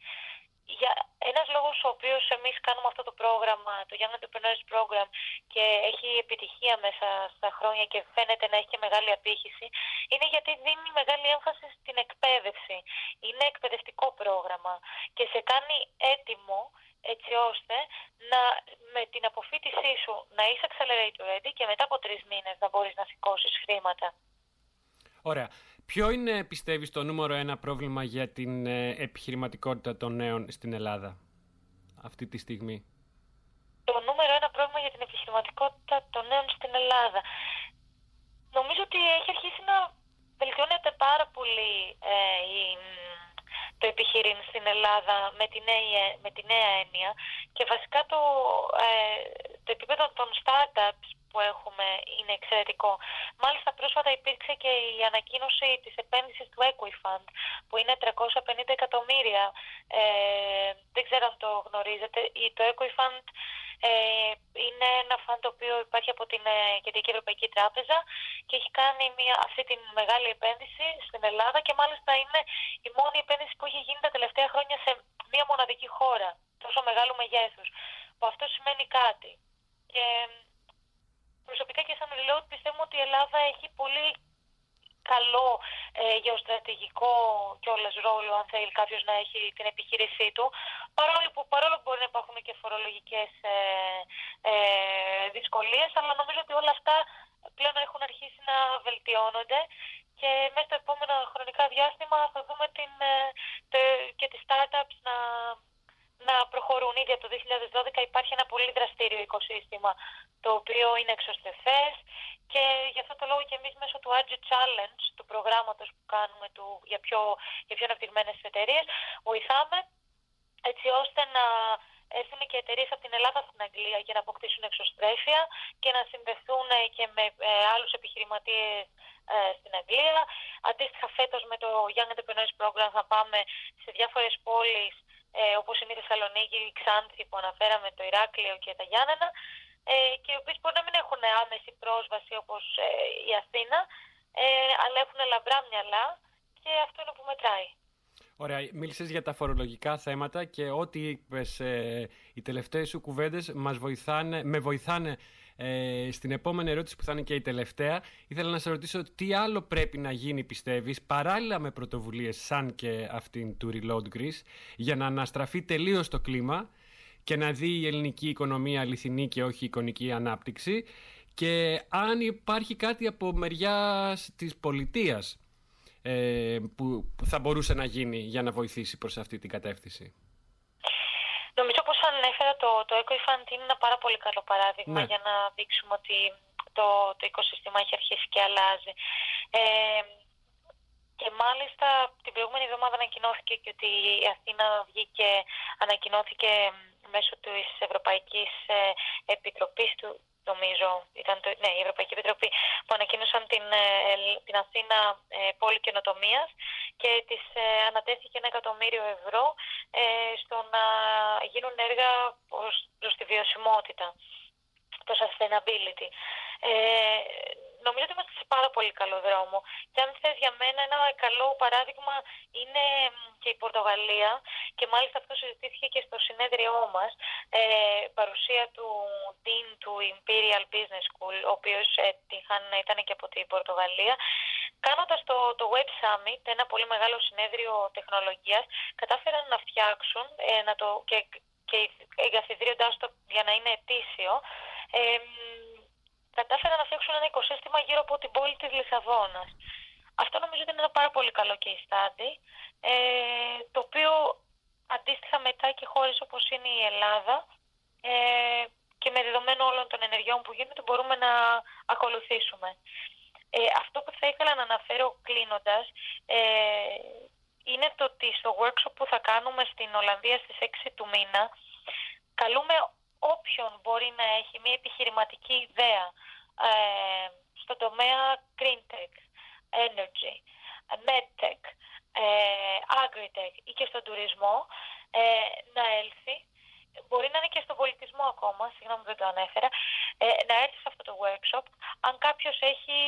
Για ένας λόγος ο οποίος εμείς κάνουμε αυτό το πρόγραμμα, το Young Entrepreneurs Program και έχει επιτυχία μέσα στα χρόνια και φαίνεται να έχει και μεγάλη απήχηση, είναι γιατί δίνει μεγάλη έμφαση στην εκπαίδευση. Είναι εκπαιδευτικό πρόγραμμα και σε κάνει έτοιμο έτσι ώστε να, με την αποφύτισή σου να είσαι accelerator ready και μετά από τρεις μήνες να μπορείς να σηκώσεις χρήματα. Ωραία. Ποιο είναι, πιστεύεις, το νούμερο ένα πρόβλημα για την ε, επιχειρηματικότητα των νέων στην Ελλάδα αυτή τη στιγμή; το νούμερο ένα πρόβλημα για την επιχειρηματικότητα των νέων στην Ελλάδα. Νομίζω ότι έχει αρχίσει να βελτιώνεται πάρα πολύ ε, η- το επιχειρήν στην Ελλάδα με τη, νέα, με τη νέα έννοια και βασικά το, ε, το επίπεδο των startups που έχουμε είναι εξαιρετικό. Μάλιστα πρόσφατα υπήρξε και η ανακοίνωση της επένδυσης του Equifund που είναι 350 εκατομμύρια. Ε, δεν ξέρω αν το γνωρίζετε. Η- Το Equifund ε, είναι ένα φαντ το οποίο υπάρχει από την ε, Κεντρική Ευρωπαϊκή Τράπεζα και έχει κάνει μια, αυτή την μεγάλη επένδυση στην Ελλάδα και μάλιστα είναι η μόνη επένδυση που έχει γίνει τα τελευταία χρόνια σε μια μοναδική χώρα τόσο μεγάλου μεγέθους. Που αυτό σημαίνει κάτι. Και προσωπικά και σαν λέω πιστεύω ότι η Ελλάδα έχει πολύ καλό ε, γεωστρατηγικό κιόλας ρόλο αν θέλει κάποιος να έχει την επιχείρησή του. Παρόλο που, παρόλο που μπορεί να υπάρχουν και φορολογικές ε, ε, δυσκολίες αλλά νομίζω ότι όλα αυτά πλέον έχουν αρχίσει να βελτιώνονται. Και μέσα στο επόμενο χρονικά διάστημα θα δούμε την, ε, το- και τις startups να, να προχωρούν. Ήδη από το 2012 υπάρχει ένα πολύ δραστήριο οικοσύστημα το οποίο είναι εξωστρεφές και γι' αυτό το λόγο και εμείς μέσω του Agile Challenge, του προγράμματος που κάνουμε του, για, πιο, για πιο αναπτυγμένες εταιρείες, βοηθάμε έτσι ώστε να έρθουν και εταιρείες από την Ελλάδα στην Αγγλία για να αποκτήσουν εξωστρέφεια και να συνδεθούν ε, και με ε, άλλους επιχειρηματίες ε, στην Αγγλία. Αντίστοιχα φέτος με το Young Entrepreneurs Program θα πάμε σε διάφορες πόλεις ε, όπως είναι η Θεσσαλονίκη, η Ξάνθη που αναφέραμε, το Ηράκλειο και τα Γιάννενα ε, και οι οποίες μπορεί να μην έχουν άμεση πρόσβαση όπως ε, η Αθήνα ε, αλλά έχουν λαμπρά μυαλά και αυτό είναι που μετράει. Ωραία, μίλησες για τα φορολογικά θέματα και ό,τι είπες ε, οι τελευταίες σου κουβέντες μας βοηθάνε, με βοηθάνε ε, στην επόμενη ερώτηση που θα είναι και η τελευταία. Ήθελα να σε ρωτήσω τι άλλο πρέπει να γίνει πιστεύεις παράλληλα με πρωτοβουλίες σαν και αυτήν του Reload Greece για να αναστραφεί τελείως το κλίμα και να δει η ελληνική οικονομία αληθινή και όχι εικονική ανάπτυξη και αν υπάρχει κάτι από μεριάς της πολιτείας ε, που, που θα μπορούσε να γίνει για να βοηθήσει προς αυτή την κατεύθυνση. Νομίζω πως ανέφερα το, το EcoFund είναι ένα πάρα πολύ καλό παράδειγμα Ναι. για να δείξουμε ότι το, το οικοσύστημα έχει αρχίσει και αλλάζει. Ε, και μάλιστα την προηγούμενη εβδομάδα ανακοινώθηκε και ότι η Αθήνα βγήκε, ανακοινώθηκε μέσω της Ευρωπαϊκής ε, Επιτροπής του, νομίζω, ήταν το, ναι, η Ευρωπαϊκή Επιτροπή που ανακοίνωσαν την, ε, Ελλ- την Αθήνα ε, πόλη καινοτομίας και της ε, ανατέθηκε ένα εκατομμύριο ευρώ ε, στο να γίνουν έργα προς, προς τη βιωσιμότητα, το sustainability. Ε, νομίζω ότι είμαστε σε πάρα πολύ καλό δρόμο. Και αν θες για μένα ένα καλό παράδειγμα είναι μ, και η Πορτογαλία και μάλιστα αυτό συζητήθηκε και στο συνέδριό μας ε, παρουσία του Dean του Imperial Business School ο οποίος ε, τύχαν- ήταν και από την Πορτογαλία κάνοντας το, το Web Summit ένα πολύ μεγάλο συνέδριο τεχνολογίας κατάφεραν να φτιάξουν ε, να το, και, και εγκαθιδρύοντάς το για να είναι ετήσιο ε, μ, κατάφεραν να φτιάξουν ένα οικοσύστημα γύρω από την πόλη της Λισαβόνας. Αυτό νομίζω ότι είναι ένα πάρα πολύ καλό case study, ε, το οποίο αντίστοιχα μετά και χώρες όπως είναι η Ελλάδα ε, και με δεδομένο όλων των ενεργειών που γίνονται μπορούμε να ακολουθήσουμε. Ε, αυτό που θα ήθελα να αναφέρω κλείνοντας ε, είναι το ότι στο workshop που θα κάνουμε στην Ολλανδία στις 6 του μήνα καλούμε όποιον μπορεί να έχει μια επιχειρηματική ιδέα ε, στον τομέα green tech, energy, medtech, ε, agritech ή και στον τουρισμό ε, να έλθει. Μπορεί να είναι και στον πολιτισμό ακόμα, συγγνώμη δεν το ανέφερα, ε, να έρθει σε αυτό το workshop. Αν κάποιος έχει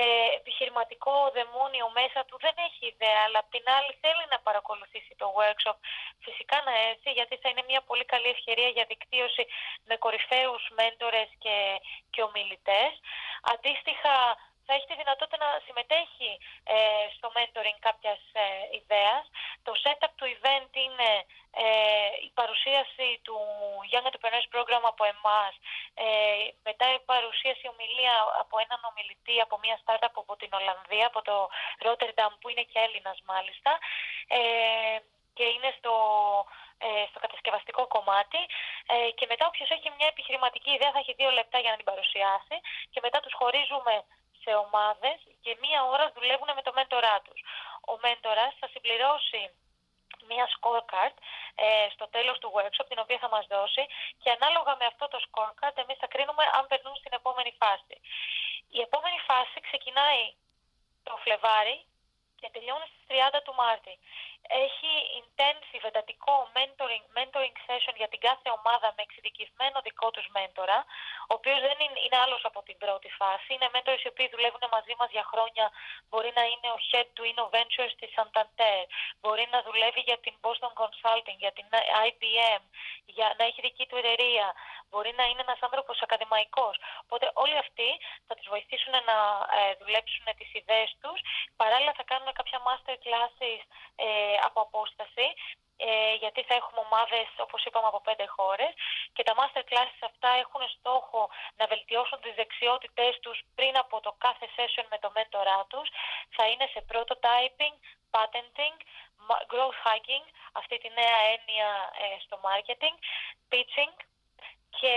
ε, επιχειρηματικό δαιμόνιο μέσα του, δεν έχει ιδέα, αλλά απ' την άλλη θέλει να παρακολουθήσει το workshop, φυσικά να έρθει, γιατί θα είναι μια πολύ καλή ευκαιρία για δικτύωση με κορυφαίους μέντορες και, και ομιλητές. Αντίστοιχα, θα έχει τη δυνατότητα να συμμετέχει ε, στο mentoring κάποιας ε, ιδέας. Το setup του event είναι ε, η παρουσίαση του Young Entrepreneurs Program από εμάς. Ε, μετά η παρουσίαση ομιλία από έναν ομιλητή από μια startup από την Ολλανδία, από το Rotterdam που είναι και Έλληνας μάλιστα. Ε, και είναι στο, ε, στο κατασκευαστικό κομμάτι. Ε, και μετά όποιος έχει μια επιχειρηματική ιδέα θα έχει δύο λεπτά για να την παρουσιάσει. Και μετά τους χωρίζουμε σε ομάδες και μία ώρα δουλεύουν με το μέντορά τους. Ο μέντορας θα συμπληρώσει μία scorecard ε, στο τέλος του workshop την οποία θα μας δώσει και ανάλογα με αυτό το scorecard εμείς θα κρίνουμε αν περνούν στην επόμενη φάση. Η επόμενη φάση ξεκινάει το Φλεβάρι και τελειώνει στις 30 του Μάρτη. Έχει intensive, εντατικό mentoring, mentoring session για την κάθε ομάδα με εξειδικευμένο δικό τους μέντορα, ο οποίος δεν είναι, είναι άλλος από την πρώτη φάση. Είναι mentors οι οποίοι δουλεύουν μαζί μας για χρόνια. Μπορεί να είναι ο head του Innoventures της Santander, μπορεί να δουλεύει για την Boston Consulting, για την IBM, για να έχει δική του εταιρεία. Μπορεί να είναι ένας άνθρωπος ακαδημαϊκός. Οπότε όλοι αυτοί θα τους βοηθήσουν να ε, δουλέψουν τις ιδέες τους. Παράλληλα θα κάνουμε κάποια master classes ε, από απόσταση ε, γιατί θα έχουμε ομάδες, όπως είπαμε, από πέντε χώρες και τα master classes αυτά έχουν στόχο να βελτιώσουν τις δεξιότητές τους πριν από το κάθε session με το μέντορά τους. Θα είναι σε prototyping, patenting, ma- growth hacking, αυτή τη νέα έννοια ε, στο marketing, pitching και,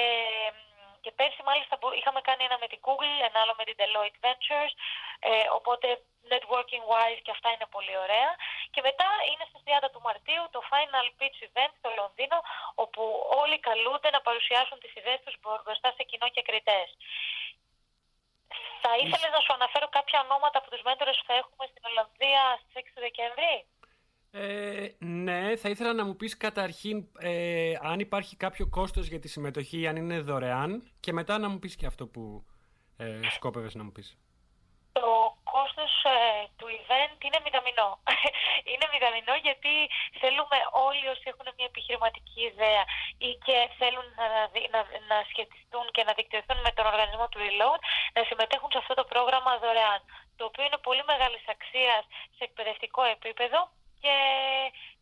και πέρσι μάλιστα μπο- είχαμε κάνει ένα με την Google, ένα άλλο με την Deloitte Ventures, ε, οπότε networking wise και αυτά είναι πολύ ωραία. Και μετά είναι στις 30 του Μαρτίου το Final Pitch Event στο Λονδίνο, όπου όλοι καλούνται να παρουσιάσουν τις ιδέες τους μπρο- μπροστά σε κοινό και κριτές. Θα ήθελες να σου αναφέρω κάποια ονόματα από τους μέντορες που θα έχουμε στην Ολλανδία στις 6 του Δεκεμβρή. Ε, ναι, θα ήθελα να μου πεις καταρχήν ε, αν υπάρχει κάποιο κόστος για τη συμμετοχή, αν είναι δωρεάν και μετά να μου πεις και αυτό που ε, σκόπευες να μου πεις. Το κόστος ε, του event είναι μηδαμινό. [LAUGHS] είναι μηδαμινό γιατί θέλουμε όλοι όσοι έχουν μια επιχειρηματική ιδέα ή και θέλουν να, δι- να, να σχετιστούν και να δικτυωθούν με τον οργανισμό του Reload να συμμετέχουν σε αυτό το πρόγραμμα δωρεάν. Το οποίο είναι πολύ μεγάλης αξίας σε εκπαιδευτικό επίπεδο και,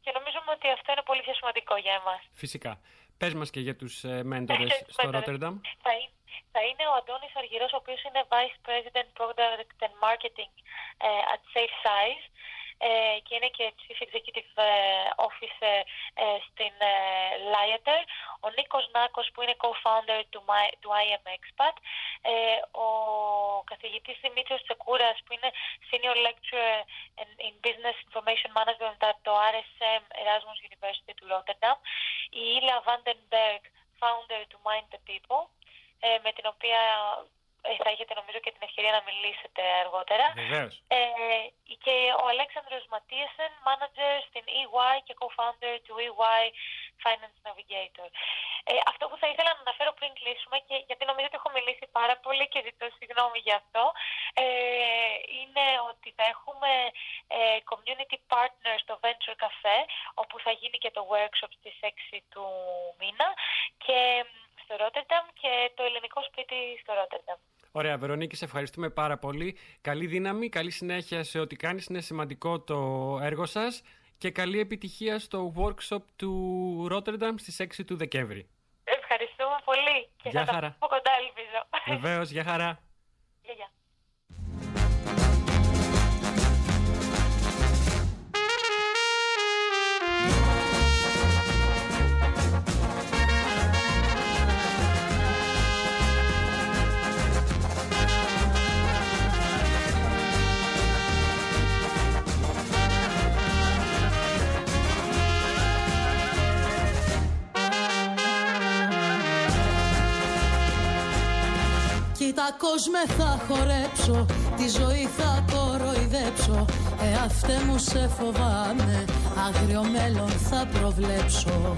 και νομίζουμε ότι αυτό είναι πολύ πιο σημαντικό για εμάς. Φυσικά. Πες μας και για τους ε, μέντορες στο Μέντορες. Rotterdam. Θα, είναι- θα είναι ο Αντώνης Αργυρός, ο οποίος είναι Vice President Product and Marketing ε, at Safe Size ε, και είναι και Chief Executive ε, Officer ε, στην ε, Liater. Ο Νίκος Νάκος που είναι Co-Founder του, My- του IM Expat. Ε, ο καθηγητής Δημήτριος Τσεκούρας που είναι Senior Lecturer in, in Business Information Management at το RSM Erasmus University του Rotterdam. Η Ήλα Vandenberg, Founder του Mind the People ε, με την οποία ε, θα έχετε νομίζω και την ευκαιρία να μιλήσετε αργότερα. Βεβαίως. Ε, και ο Αλέξανδρος Ματίασεν, manager στην EY και co-founder του EY Finance Navigator. Ε, αυτό που θα ήθελα να αναφέρω πριν κλείσουμε, και γιατί νομίζω ότι έχω μιλήσει πάρα πολύ και ζητώ συγγνώμη γι' αυτό, ε, είναι ότι θα έχουμε ε, community partner στο Venture Cafe, όπου θα γίνει και το workshop στις 6 του μήνα και μ, στο Rotterdam και το ελληνικό σπίτι στο Rotterdam. Ωραία, Βερονίκη, σε ευχαριστούμε πάρα πολύ. Καλή δύναμη, καλή συνέχεια σε ό,τι κάνεις. Είναι σημαντικό το έργο σας και καλή επιτυχία στο workshop του Rotterdam στις 6 του Δεκέμβρη. Ευχαριστούμε πολύ και Γεια θα χαρά. τα πω κοντά ελπίζω. Βεβαίως, για χαρά. Γεια, γεια. Κοίτα κόσμε θα χορέψω Τη ζωή θα κοροϊδέψω Εαυτέ μου σε φοβάμαι Άγριο μέλλον θα προβλέψω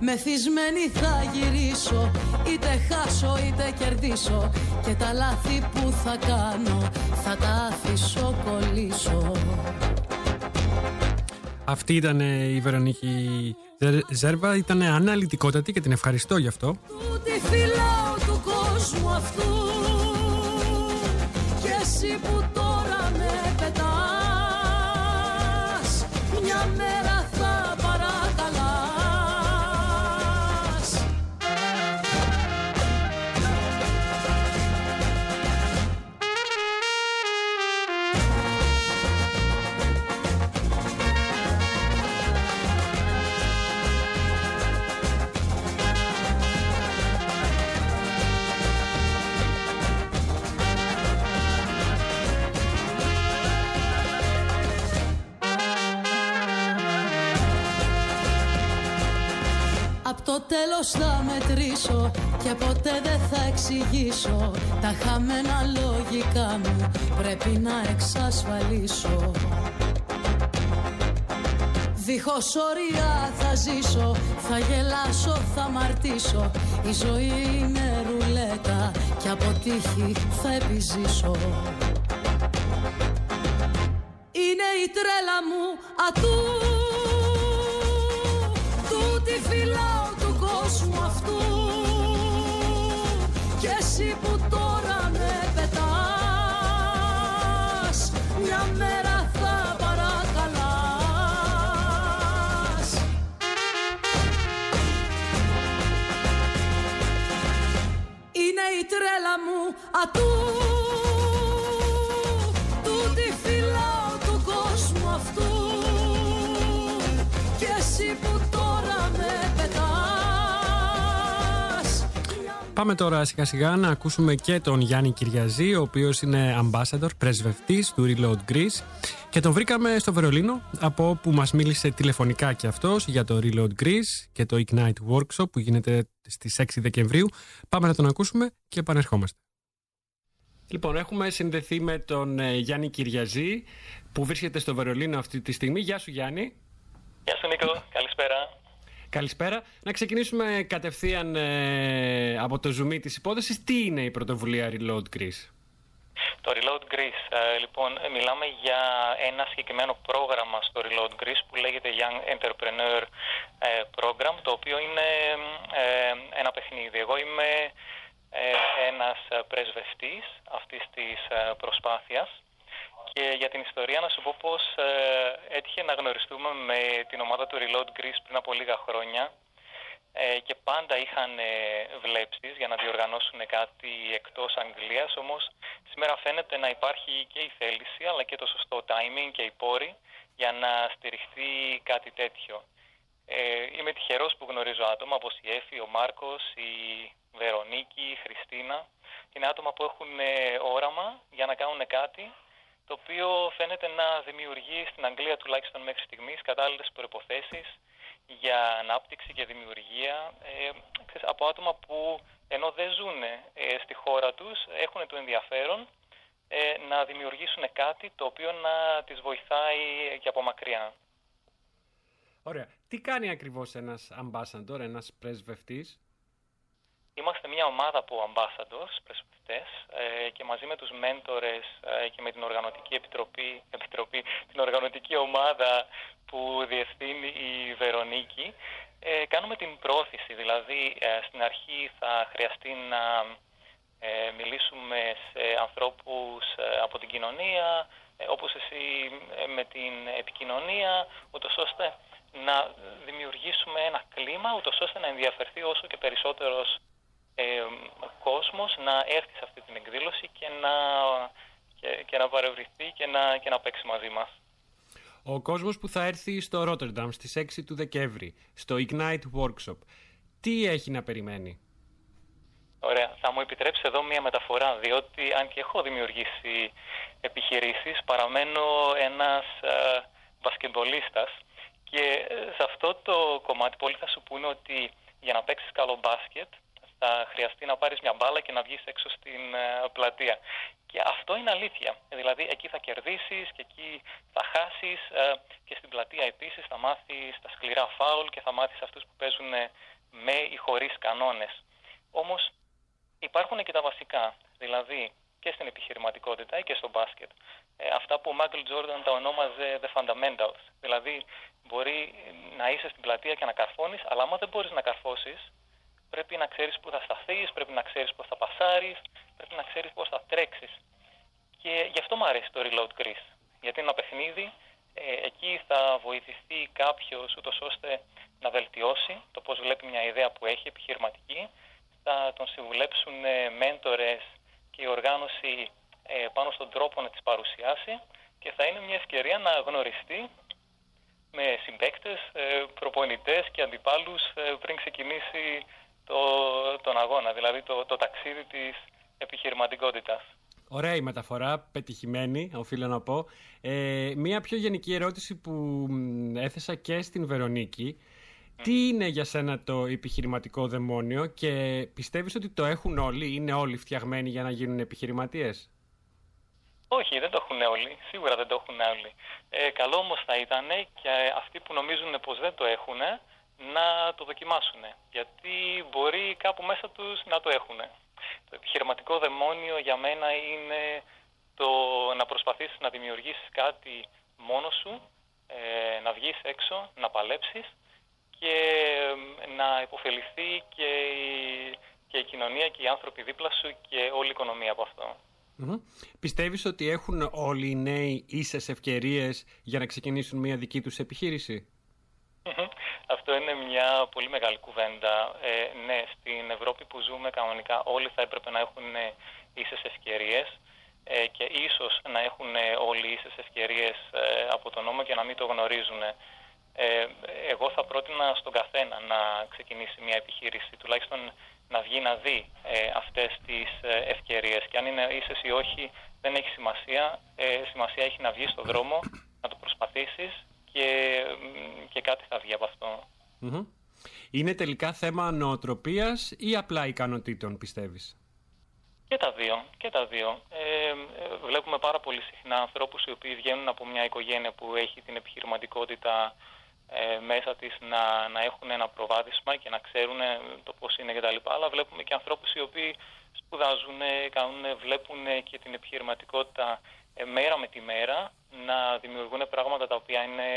Μεθυσμένη θα γυρίσω Είτε χάσω είτε κερδίσω Και τα λάθη που θα κάνω Θα τα αφήσω κολλήσω Αυτή ήταν ε, η Βερονίκη Ζε- Ζέρβα. Ήταν αναλυτικότατη και την ευχαριστώ γι' αυτό. Τούτη φυλάω του κόσμου αυτού. Κι εσύ που τώρα με πετάς Μια μέρα Απ' το τέλος θα μετρήσω και ποτέ δεν θα εξηγήσω. Τα χαμένα λογικά μου πρέπει να εξασφαλίσω. Δίχως όρια θα ζήσω, θα γελάσω, θα μαρτήσω. Η ζωή είναι ρουλέτα και από τύχη θα επιζήσω. Είναι η τρέλα μου ατού Του τη φυλάω εσύ που τώρα με πετάς Μια μέρα θα παρακαλάς. Είναι η τρέλα μου ατού Πάμε τώρα σιγά σιγά να ακούσουμε και τον Γιάννη Κυριαζή, ο οποίος είναι ambassador, πρεσβευτής του Reload Greece. Και τον βρήκαμε στο Βερολίνο, από όπου μας μίλησε τηλεφωνικά και αυτός για το Reload Greece και το Ignite Workshop που γίνεται στις 6 Δεκεμβρίου. Πάμε να τον ακούσουμε και επανερχόμαστε. Λοιπόν, έχουμε συνδεθεί με τον ε, Γιάννη Κυριαζή που βρίσκεται στο Βερολίνο αυτή τη στιγμή. Γεια σου Γιάννη. Γεια σου Νίκο, καλησπέρα. Καλησπέρα. Να ξεκινήσουμε κατευθείαν ε, από το zoom της υπόθεσης. Τι είναι η πρωτοβουλία Reload Greece; Το Reload Greece, ε, λοιπόν, ε, μιλάμε για ένα συγκεκριμένο πρόγραμμα στο Reload Greece που λέγεται Young Entrepreneur ε, Program, το οποίο είναι ε, ένα παιχνίδι. Εγώ είμαι ε, ένας ε, πρεσβευτής αυτής της ε, προσπάθειας και για την ιστορία να σου πω πως ε, έτυχε να γνωριστούμε με την ομάδα του Reload Greece πριν από λίγα χρόνια ε, και πάντα είχαν ε, βλέψεις για να διοργανώσουν κάτι εκτός Αγγλίας όμως σήμερα φαίνεται να υπάρχει και η θέληση αλλά και το σωστό timing και οι πόροι για να στηριχθεί κάτι τέτοιο. Ε, είμαι τυχερός που γνωρίζω άτομα όπως η Έφη, ο Μάρκος, η Βερονίκη, η Χριστίνα. Είναι άτομα που έχουν ε, όραμα για να κάνουν κάτι το οποίο φαίνεται να δημιουργεί στην Αγγλία τουλάχιστον μέχρι στιγμής κατάλληλες προϋποθέσεις για ανάπτυξη και δημιουργία ε, ξέρεις, από άτομα που ενώ δεν ζουν ε, στη χώρα τους έχουν το ενδιαφέρον ε, να δημιουργήσουν κάτι το οποίο να τις βοηθάει και από μακριά. Ωραία. Τι κάνει ακριβώς ένας ambassador, ένας πρεσβευτής; Είμαστε μια ομάδα από ambassadors, πρεσβευτές ε, και μαζί με τους μέντορες ε, και με την οργανωτική επιτροπή, επιτροπή, την οργανωτική ομάδα που διευθύνει η Βερονίκη ε, κάνουμε την πρόθεση. Δηλαδή ε, στην αρχή θα χρειαστεί να ε, μιλήσουμε σε ανθρώπους ε, από την κοινωνία ε, όπως εσύ ε, με την επικοινωνία ούτως ώστε να δημιουργήσουμε ένα κλίμα ούτως ώστε να ενδιαφερθεί όσο και περισσότερος ε, κόσμος να έρθει σε αυτή την εκδήλωση και να, και, και να παρευρηθεί και να, και να παίξει μαζί μας. Ο κόσμος που θα έρθει στο Ρότερνταμ στις 6 του Δεκέμβρη, στο Ignite Workshop, τι έχει να περιμένει; Ωραία. Θα μου επιτρέψει εδώ μία μεταφορά, διότι αν και έχω δημιουργήσει επιχειρήσεις, παραμένω ένας ε, μπασκετμπολίστας και ε, σε αυτό το κομμάτι πολλοί θα σου πούνε ότι για να παίξεις καλό μπάσκετ θα χρειαστεί να πάρεις μια μπάλα και να βγεις έξω στην ε, πλατεία. Και αυτό είναι αλήθεια. Δηλαδή εκεί θα κερδίσεις και εκεί θα χάσεις ε, και στην πλατεία επίσης θα μάθεις τα σκληρά φάουλ και θα μάθεις αυτούς που παίζουν ε, με ή χωρίς κανόνες. Όμως υπάρχουν και τα βασικά. Δηλαδή και στην επιχειρηματικότητα ή και στο μπάσκετ. Ε, αυτά που ο Μάικλ Τζόρνταν τα ονόμαζε the fundamentals. Δηλαδή μπορεί να είσαι στην πλατεία και να καρφώνεις, αλλά άμα δεν μπορείς να καρφώσεις, πρέπει να ξέρεις πού θα σταθείς, πρέπει να ξέρεις πώς θα πασάρεις, πρέπει να ξέρεις πώς θα τρέξεις. Και γι' αυτό μου αρέσει το Reload Greece. Γιατί είναι ένα παιχνίδι, ε, εκεί θα βοηθηθεί κάποιος ούτως ώστε να βελτιώσει το πώς βλέπει μια ιδέα που έχει επιχειρηματική, θα τον συμβουλέψουν ε, μέντορες και η οργάνωση ε, πάνω στον τρόπο να τις παρουσιάσει και θα είναι μια ευκαιρία να γνωριστεί με συμπαίκτες, ε, προπονητές και αντιπάλους ε, πριν ξεκινήσει το, τον αγώνα, δηλαδή το, το ταξίδι της επιχειρηματικότητας. Ωραία η μεταφορά, πετυχημένη, οφείλω να πω. Ε, μία πιο γενική ερώτηση που μ, έθεσα και στην Βερονίκη Τι είναι για σένα το επιχειρηματικό δαιμόνιο και πιστεύεις ότι το έχουν όλοι, είναι όλοι φτιαγμένοι για να γίνουν επιχειρηματίες; Όχι, δεν το έχουν όλοι. Σίγουρα δεν το έχουν όλοι. Ε, καλό όμως θα ήταν και αυτοί που νομίζουν πως δεν το έχουν να το δοκιμάσουν. Γιατί μπορεί κάπου μέσα τους να το έχουν. Το επιχειρηματικό δαιμόνιο για μένα είναι το να προσπαθήσεις να δημιουργήσεις κάτι μόνος σου, ε, να βγεις έξω, να παλέψεις και ε, να υποφεληθεί και η, και η κοινωνία και οι άνθρωποι δίπλα σου και όλη η οικονομία από αυτό. Μμμ. Πιστεύεις ότι έχουν όλοι οι νέοι ίσες ευκαιρίες για να ξεκινήσουν μια δική τους επιχείρηση; Μμμ. Αυτό είναι μια πολύ μεγάλη κουβέντα. Ε, ναι, στην Ευρώπη που ζούμε κανονικά όλοι θα έπρεπε να έχουν ε, ίσες ευκαιρίες ε, και ίσως να έχουν ε, όλοι ίσες ευκαιρίες ε, από τον νόμο και να μην το γνωρίζουν. Ε, εγώ θα πρότεινα στον καθένα να ξεκινήσει μια επιχείρηση, τουλάχιστον να βγει να δει ε, αυτές τις ε, ευκαιρίες και αν είναι ίσες ή όχι δεν έχει σημασία. Ε, σημασία έχει να βγεις στον δρόμο, να το προσπαθήσεις και, μ, και κάτι θα βγει από αυτό. Μμμ. Είναι τελικά θέμα νοοτροπίας ή απλά ικανοτήτων πιστεύεις; Και τα δύο. Και τα δύο. Ε, ε, βλέπουμε πάρα πολύ συχνά ανθρώπους οι οποίοι βγαίνουν από μια οικογένεια που έχει την επιχειρηματικότητα ε, μέσα της να, να έχουν ένα προβάδισμα και να ξέρουν ε, το πώς είναι κτλ. Αλλά βλέπουμε και ανθρώπους οι οποίοι σπουδάζουν, κάνουν, βλέπουν και την επιχειρηματικότητα ε, μέρα με τη μέρα να δημιουργούν πράγματα τα οποία είναι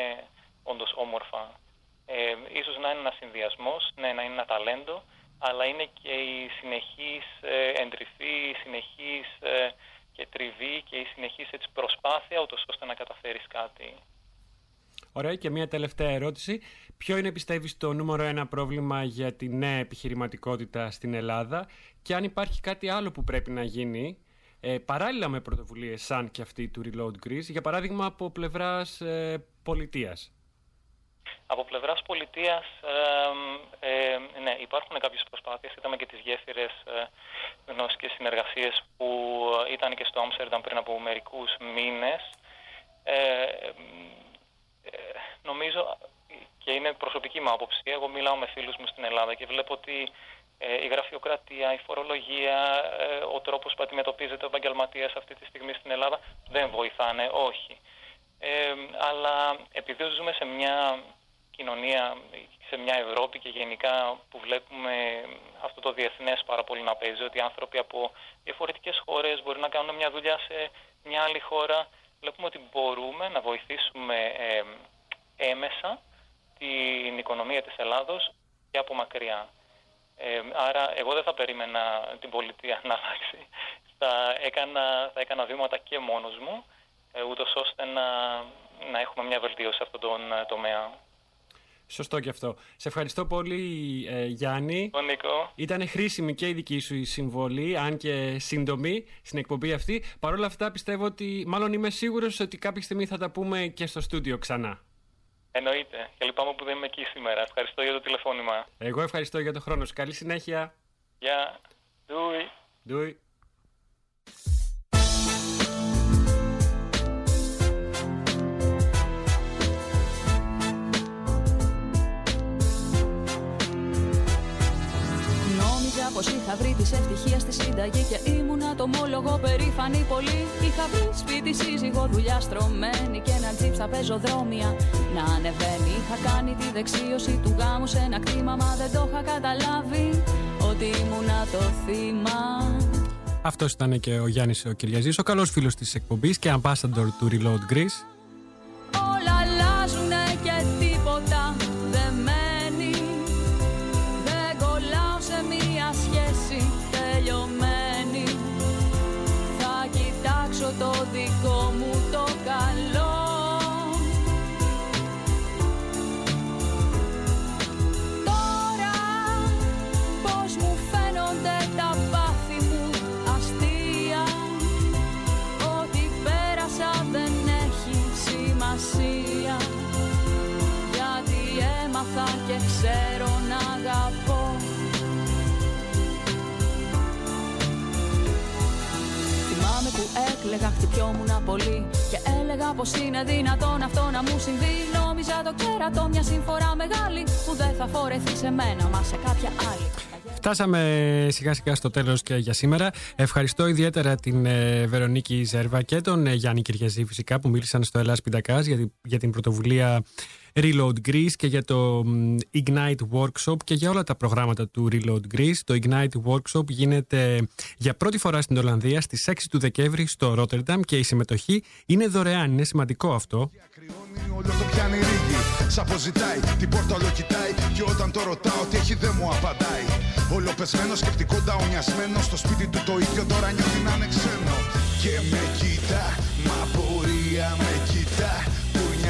όντως όμορφα. Ε, ίσως να είναι ένας συνδυασμός, ναι, να είναι ένα ταλέντο, αλλά είναι και η συνεχής ε, εντρυφή, η συνεχής ε, και τριβή και η συνεχής έτσι, προσπάθεια ούτως ώστε να καταφέρεις κάτι. Ωραία και μια τελευταία ερώτηση. Ποιο είναι πιστεύεις το νούμερο ένα πρόβλημα για τη νέα επιχειρηματικότητα στην Ελλάδα; Και αν υπάρχει κάτι άλλο που πρέπει να γίνει ε, παράλληλα με πρωτοβουλίες σαν και αυτή του Reload Greece, για παράδειγμα από πλευράς ε, πολιτείας. Από πλευράς πολιτείας, ε, ε, ναι, υπάρχουν κάποιες προσπάθειες. Είδαμε και τις γέφυρες ε, γνώση και συνεργασίες που ήταν και στο Άμστερνταμ πριν από μερικούς μήνες. Ε, ε, νομίζω και είναι προσωπική μου άποψη. Εγώ μιλάω με φίλους μου στην Ελλάδα και βλέπω ότι ε, η γραφειοκρατία, η φορολογία, ε, ο τρόπος που αντιμετωπίζεται ο επαγγελματίας αυτή τη στιγμή στην Ελλάδα δεν βοηθάνε, όχι. Ε, αλλά επειδή ζούμε σε μια κοινωνία, σε μια Ευρώπη και γενικά που βλέπουμε αυτό το διεθνές πάρα πολύ να παίζει, ότι οι άνθρωποι από διαφορετικές χώρες μπορεί να κάνουν μια δουλειά σε μια άλλη χώρα, βλέπουμε ότι μπορούμε να βοηθήσουμε ε, έμεσα την οικονομία της Ελλάδος και από μακριά. Ε, άρα εγώ δεν θα περίμενα την πολιτεία να αλλάξει. Θα έκανα, θα έκανα βήματα και μόνος μου, ε, ούτως ώστε να, να έχουμε μια βελτίωση σε αυτόν τον ε, τομέα. Σωστό και αυτό. Σε ευχαριστώ πολύ ε, Γιάννη. Ο Νίκο. Ήταν χρήσιμη και η δική σου η συμβολή, αν και σύντομη, στην εκπομπή αυτή. Παρ' όλα αυτά πιστεύω ότι, μάλλον είμαι σίγουρος ότι κάποια στιγμή θα τα πούμε και στο στούντιο ξανά. Εννοείται. Και λυπάμαι που δεν είμαι εκεί σήμερα. Ευχαριστώ για το τηλεφώνημα. Εγώ ευχαριστώ για το χρόνο σου. Καλή συνέχεια. Γεια. Ντούι. Ντούι. Νόμιζα πως είχα βρει τη ευτυχία στη συνταγή και ήμουνα το μόλογο περήφανη πολύ. Είχα βρει σπίτι, σύζυγο, δουλειά στρωμένη και ένα τζιπ στα πεζοδρόμια να ανεβαίνει. Είχα κάνει τη δεξίωση του γάμου σε ένα κτήμα, μα δεν το είχα καταλάβει ότι ήμουνα το θύμα. Αυτός ήταν και ο Γιάννης ο Κυριαζής, ο καλός φίλος της εκπομπής και ambassador του Reload Greece. Πολύ Και έλεγα πως είναι δυνατόν αυτό να μου συμβεί Νόμιζα το κέρατο μια συμφορά μεγάλη Που δεν θα φορεθεί σε μένα μα σε κάποια άλλη Φτάσαμε σιγά σιγά στο τέλος και για σήμερα. Ευχαριστώ ιδιαίτερα την ε, Βερονίκη Ζέρβα και τον ε, Γιάννη Κυριαζή φυσικά που μίλησαν στο Ελλάς Πιντακάς για, την- για την πρωτοβουλία Reload Greece και για το μ, Ignite Workshop και για όλα τα προγράμματα του Reload Greece. Το Ignite Workshop γίνεται για πρώτη φορά στην Ολλανδία στις 6 του Δεκέμβρη στο Ρότερνταμ και η συμμετοχή είναι δωρεάν. Είναι σημαντικό αυτό. Όλο το πιάνει ρίγη, σ' αποζητάει, την πόρτα όλο κοιτάει Και όταν το ρωτάω τι έχει δεν μου απαντάει Όλο πεσμένο, σκεπτικό νταουνιασμένο Στο σπίτι του το ίδιο τώρα νιώθει να είναι ξένο Και με κοιτά, μα πορεία με κοιτά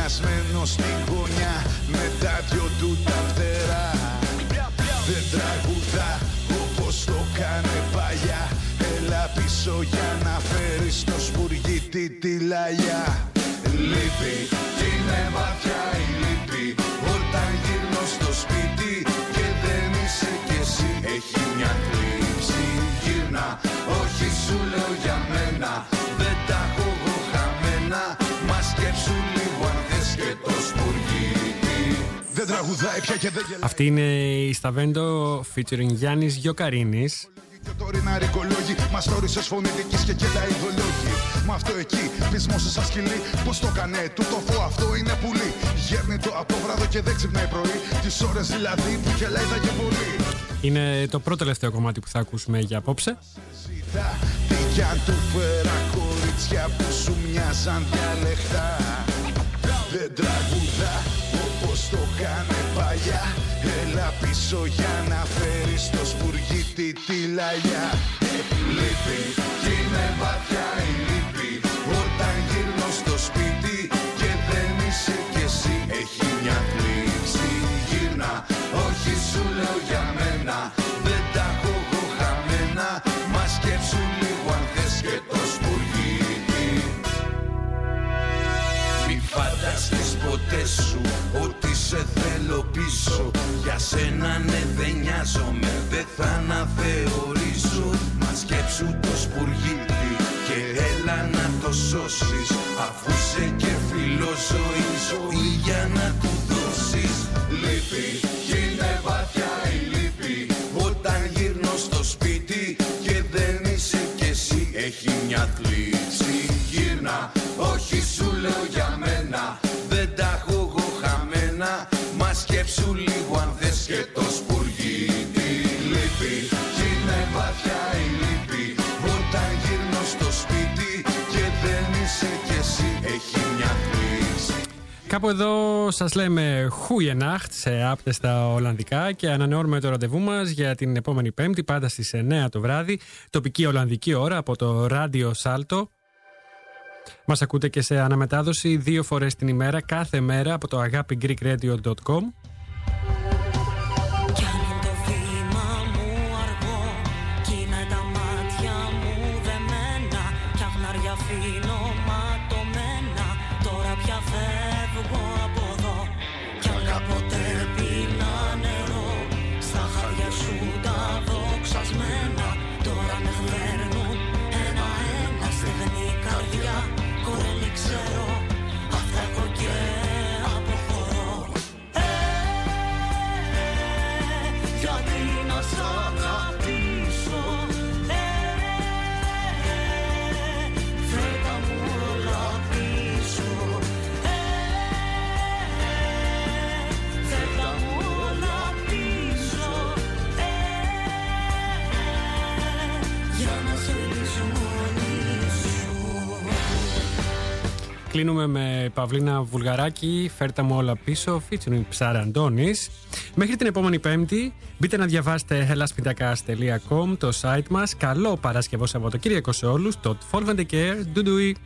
Κουρνιασμένο στην γωνιά με τα δυο του τα φτερά. Δεν τραγουδά όπως το κάνε παλιά. Έλα πίσω για να φέρεις το σπουργίτι τη λαγιά Λύπη, κι είναι βαθιά η λύπη. Όταν γυρνώ στο σπίτι και δεν είσαι κι εσύ. Έχει μια θλίψη, γύρνα, όχι σου λέω για Δεν τραγουδάει πια και δεν γελάει. Αυτή είναι η Σταβέντο featuring Γιάννης Γιοκαρίνης. Και το ριναρικολόγοι Μας όρισες φωνητικής και κέλα ειδολόγοι Μα αυτό εκεί πεισμός σαν σκυλί Πώς το κάνε του το φω αυτό είναι πουλί. Γέρνει το απόβραδο και δεν ξυπνάει πρωί. Τις ώρες δηλαδή που γελάει θα και πολύ Είναι το πρώτο τελευταίο κομμάτι που θα ακούσουμε για απόψε. Ζητά τι κι αν του φέρα κορίτσια που σου μοιάζαν διαλεχτά Δεν τραγουδά όπως το κάνε παλιά Έλα πίσω για να φέρεις το σπουργίτι τη λαγιά Λύπη κι είναι βαθιά η λύπη. Όταν γυρνώ στο σπίτι και δεν είσαι κι εσύ Έχει μια θλίψη γύρνα Όχι σου λέω για μένα σου ότι σε θέλω πίσω. Για σένα ναι δεν νοιάζομαι, δεν θα αναθεωρήσω. Μα σκέψου το σπουργίτι και έλα να το σώσεις. Αφού σε και φιλόζωη ζωής για να του δώσεις Λύπη. Κι είναι βαθιά η λύπη Όταν γυρνώ στο σπίτι και δεν είσαι κι εσύ. Έχει μια θλίψη γύρνα Όχι σου λέω για μένα Κάπου εδώ σας λέμε Χούιενάχτ σε άπτεστα Ολλανδικά και ανανεώνουμε το ραντεβού μας για την επόμενη Πέμπτη, πάντα στις 9 το βράδυ, τοπική Ολλανδική ώρα από το Radio Salto. Μας ακούτε και σε αναμετάδοση δύο φορές την ημέρα, κάθε μέρα από το agapigreekradio.com. Κλείνουμε με Παυλίνα Βουλγαράκη, φέρτα μου όλα πίσω, featuring Ψάρα Αντώνης. Μέχρι την επόμενη Πέμπτη, μπείτε να διαβάσετε hellaspintakas.com, το site μας. Καλό Παρασκευό Σαββατοκύριακο σε όλους, το Follow and Care, ντουντουι.